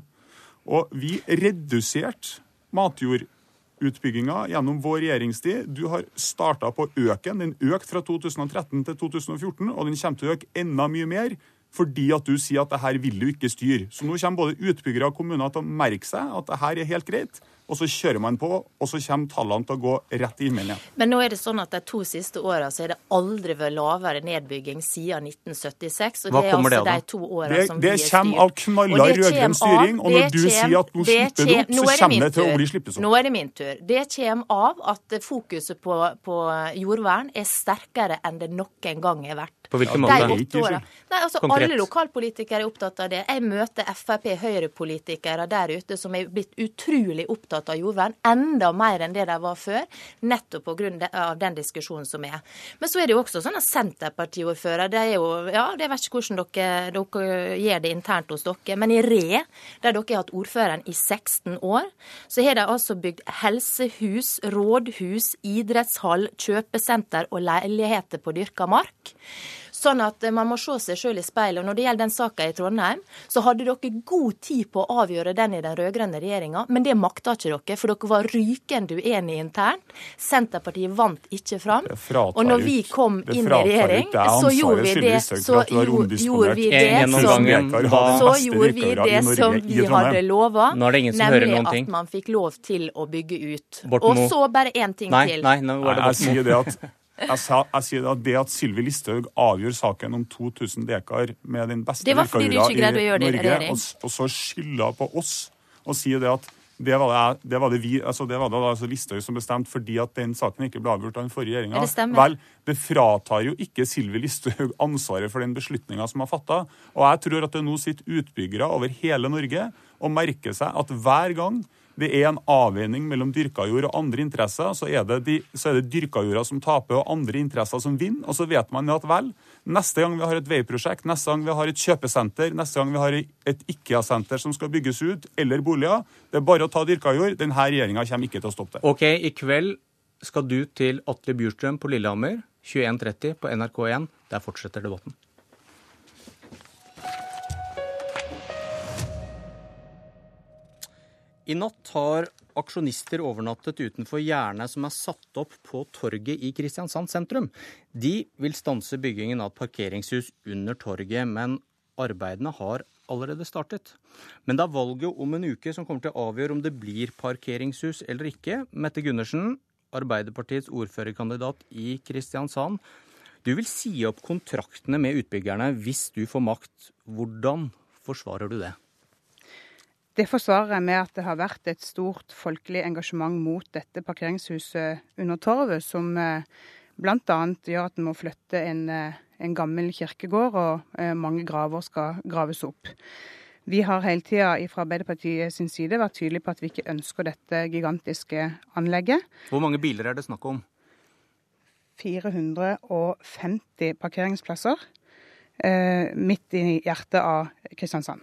Og vi reduserte matjordutbygginga gjennom vår regjeringstid. Du har starta på øken. den. Økte fra 2013 til 2014, og den kommer til å øke enda mye mer fordi at du sier at det her vil du ikke styre. Så nå kommer både utbyggere og kommuner til å merke seg at det her er helt greit og så kjører man på, og så kommer tallene til å gå rett i himmelen igjen. Men nå er det sånn at de to siste åra så er det aldri vært lavere nedbygging siden 1976. og Hva det kommer altså det de to det, som det vi kommer av knalla rød-grønn styring, og når du kjem, sier at nå slipper det opp, så kommer det til å bli slippes opp. Nå er det min tur. Det kommer av at fokuset på, på jordvern er sterkere enn det noen gang har vært. På hvilken måte? Nei, altså, alle lokalpolitikere er opptatt av det. Jeg møter Frp, Høyre-politikere der ute som er blitt utrolig opptatt av jordvern, enda mer enn det de var før, nettopp pga. den diskusjonen som er. Men så er det jo også sånn at Senterpartiordførere, det er jo Ja, det vet ikke hvordan dere, dere gjør det internt hos dere, men i Re, der dere har hatt ordføreren i 16 år, så har de altså bygd helsehus, rådhus, idrettshall, kjøpesenter og leiligheter på dyrka mark. Sånn at man må se seg sjøl i speilet. Og når det gjelder den saka i Trondheim, så hadde dere god tid på å avgjøre den i den rød-grønne regjeringa, men det makta ikke dere, for dere var rykende uenige internt. Senterpartiet vant ikke fram. Og når vi kom inn i regjering, så gjorde vi det så gjorde vi det som, så gjorde vi det som vi hadde lova, nemlig at man fikk lov til å bygge ut. Og så bare én ting til. Nei, nei, nå var det det at jeg, sa, jeg sier at Det at Sylvi Listhaug avgjør saken om 2000 dekar med den beste dyrkajorda i Norge, og, og, så skylder på oss og sier det at det var det, det, var det, vi, altså det var det altså Listhaug som bestemte fordi at den saken ikke ble avgjort av den forrige regjeringa. Det Vel, det fratar jo ikke Sylvi Listhaug ansvaret for den beslutninga som er fatta. Og jeg tror at det nå sitter utbyggere over hele Norge og merker seg at hver gang det er en avveining mellom dyrka jord og andre interesser, så er det, de, så er det dyrka jorda som taper og andre interesser som vinner. Og så vet man at vel, neste gang vi har et veiprosjekt, neste gang vi har et kjøpesenter, neste gang vi har et IKEA-senter som skal bygges ut, eller boliger, det er bare å ta dyrka jord. Denne regjeringa kommer ikke til å stoppe det. Ok, i kveld skal du til Atle Bjurstrøm på Lillehammer 21.30 på NRK1. Der fortsetter debatten. I natt har aksjonister overnattet utenfor gjerdene som er satt opp på torget i Kristiansand sentrum. De vil stanse byggingen av et parkeringshus under torget, men arbeidene har allerede startet. Men det er valget om en uke som kommer til å avgjøre om det blir parkeringshus eller ikke. Mette Gundersen, Arbeiderpartiets ordførerkandidat i Kristiansand. Du vil si opp kontraktene med utbyggerne hvis du får makt. Hvordan forsvarer du det? Det forsvarer jeg med at det har vært et stort folkelig engasjement mot dette parkeringshuset under torvet, som eh, bl.a. gjør at en må flytte en, eh, en, gammel kirkegård, og eh, mange graver skal graves opp. Vi har hele tida fra Arbeiderpartiet sin side vært tydelige på at vi ikke ønsker dette gigantiske anlegget. Hvor mange biler er det snakk om? 450 parkeringsplasser eh, midt i hjertet av Kristiansand.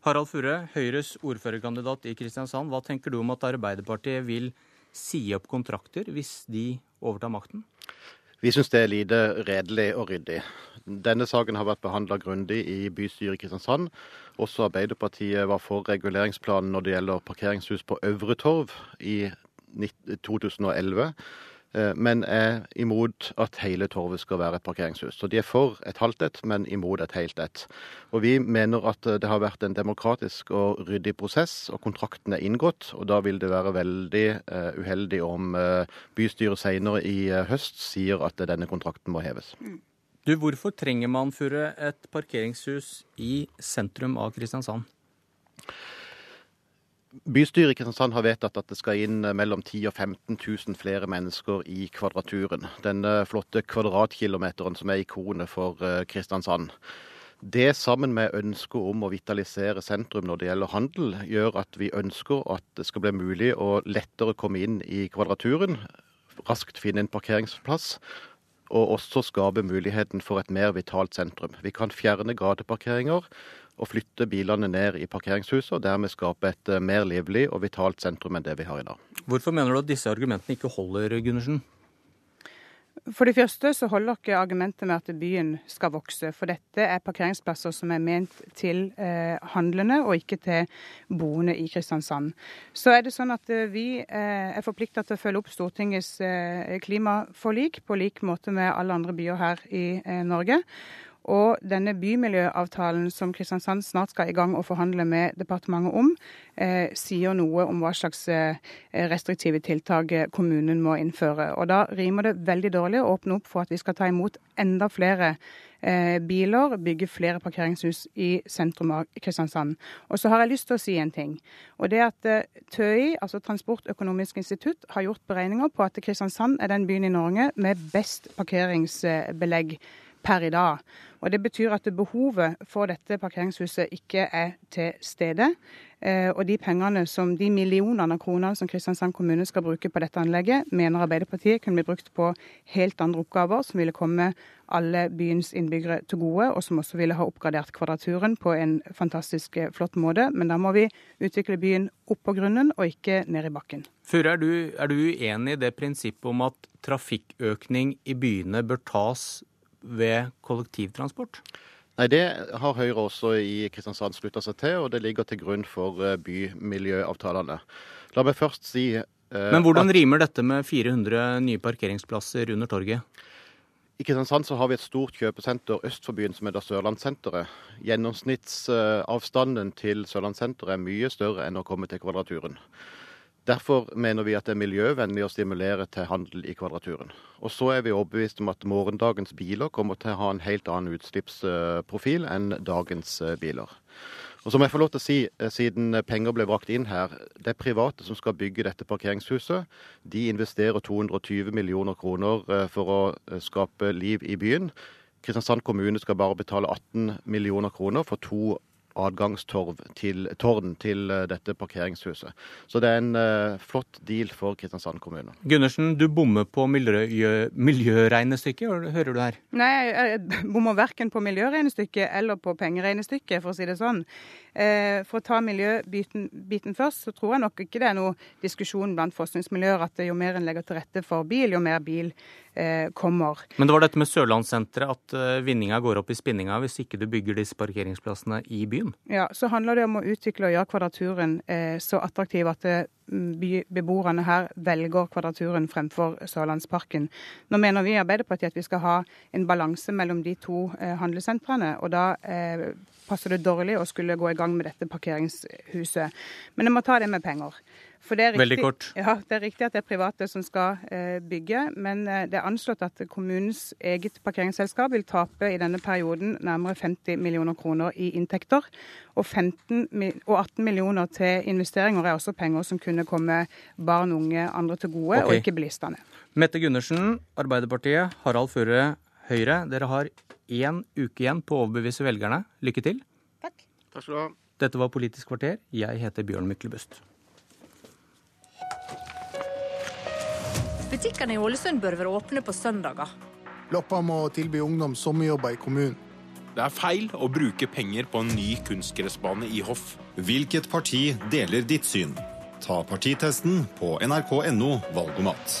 Harald Furre, Høyres ordførerkandidat i Kristiansand. Hva tenker du om at Arbeiderpartiet vil si opp kontrakter hvis de overtar makten? Vi syns det er lite redelig og ryddig. Denne saken har vært behandla grundig i bystyret i Kristiansand. Også Arbeiderpartiet var for reguleringsplanen når det gjelder parkeringshus på Øvre Torv i 2011. Eh, men er imot at hele torvet skal være et parkeringshus. Så de er for et halvt et, men imot et helt et. Og vi mener at eh, det har vært en demokratisk og ryddig prosess, og kontrakten er inngått. Og da vil det være veldig uh, uheldig om uh, bystyret senere i uh, høst sier at denne kontrakten må heves. Mm. Du, Hvorfor trenger man Furre, et parkeringshus i sentrum av Kristiansand? Bystyret i Kristiansand har vedtatt at det skal inn mellom 10 og 15 000 flere mennesker i Kvadraturen. Denne flotte kvadratkilometeren som er ikonet for eh, Kristiansand. Det sammen med ønsket om å vitalisere sentrum når det gjelder handel, gjør at vi ønsker at det skal bli mulig å lettere komme inn i Kvadraturen, raskt finne en parkeringsplass, og også skape muligheten for et mer vitalt sentrum. Vi kan fjerne gateparkeringer og flytte bilene ned i parkeringshuset, og dermed skape et eh, mer livlig og vitalt sentrum enn det vi har i dag. Hvorfor mener du at disse argumentene ikke holder, Gundersen? For det første så holder ikke argumentet med at byen skal vokse. For dette er parkeringsplasser som er ment til eh, handlende, og ikke til boende i Kristiansand. Så er det sånn at eh, vi eh, er forplikta til å følge opp Stortingets eh, klimaforlik på lik måte med alle andre byer her i eh, Norge. Og denne bymiljøavtalen som Kristiansand snart skal i gang og forhandle med departementet om, eh, sier noe om hva slags eh, restriktive tiltak eh, kommunen må innføre. Og Da rimer det veldig dårlig å åpne opp for at vi skal ta imot enda flere eh, biler, bygge flere parkeringshus i sentrum av Kristiansand. Og så har jeg lyst til å si en ting. Og det at eh, TØI, altså Transportøkonomisk institutt, har gjort beregninger på at Kristiansand er den byen i Norge med best parkeringsbelegg per i dag. Og Det betyr at behovet for dette parkeringshuset ikke er til stede. Eh, og de pengene som, de millionene av kroner som Kristiansand kommune skal bruke på dette anlegget, mener Arbeiderpartiet kunne bli brukt på helt andre oppgaver som ville komme alle byens innbyggere til gode, og som også ville ha oppgradert Kvadraturen på en fantastisk eh, flott måte. Men da må vi utvikle byen opp på grunnen, og ikke ned i bakken. Fure, er du, er du uenig i det prinsippet om at trafikkøkning i byene bør tas ved kollektivtransport? Nei, Det har Høyre også i Kristiansand slutta seg til, og det ligger til grunn for eh, bymiljøavtalene. La meg først si eh, Men hvordan rimer dette med 400 nye parkeringsplasser under torget? I Kristiansand så har vi et stort kjøpesenter øst for byen som heter Sørlandssenteret. Gjennomsnittsavstanden til Sørlandssenteret er mye større enn å komme til Kvadraturen. Derfor mener vi at det er miljøvennlig å stimulere til handel i Kvadraturen. Og så er vi overbevist om at morgendagens biler kommer til å ha en helt annen utslippsprofil enn dagens eh, biler. Og så må jeg få lov til å si, eh, siden penger ble brakt inn her, det er private som skal bygge dette parkeringshuset. De investerer 220 millioner kroner eh, for å skape liv i byen. Kristiansand kommune skal bare betale 18 millioner kroner for to adgangstårn til, til eh, dette parkeringshuset. Så det er en uh, flott deal for Kristiansand kommune. Gundersen, du bommer på miljø, miljøregnestykket, hører du her? Nei, jeg bommer verken på miljøregnestykket eller på pengeregnestykket, for å si det sånn. Eh, for å ta miljøbiten biten først, så tror jeg nok ikke det er noe diskusjon blant forskningsmiljøer at jo mer en legger til rette for bil, jo mer bil kommer. Men det var dette med Sørlandssenteret, at uh, vinninga går opp i spinninga hvis ikke du bygger disse parkeringsplassene i byen? Ja, så handler det om å utvikle og gjøre Kvadraturen eh, så attraktiv at beboerne her velger Kvadraturen fremfor Sørlandsparken. Nå mener vi i Arbeiderpartiet at vi skal ha en balanse mellom de to eh, handlesentrene. og Da eh, passer det dårlig å skulle gå i gang med dette parkeringshuset. Men jeg må ta det med penger. Det riktig, Veldig kort. Ja, Det er riktig at det er private som skal eh, bygge, men eh, det er anslått at kommunens eget parkeringsselskap vil tape i denne perioden nærmere 50 millioner kroner i inntekter. Og, 15, og 18 millioner til investeringer er også penger som kunne komme barn, unge, andre til gode, okay. og ikke bilistene. Mette Gundersen, Arbeiderpartiet. Harald Føre, Høyre. Dere har én uke igjen på å overbevise velgerne. Lykke til. Takk. Takk skal du ha. Dette var Politisk kvarter. Jeg heter Bjørn Myklebust. Butikkene i Ålesund bør være åpne på søndager. Loppa må tilby ungdom sommerjobber i kommunen. Det er feil å bruke penger på en ny kunstgressbane i Hoff. Hvilket parti deler ditt syn? Ta partitesten på nrk.no valgomat.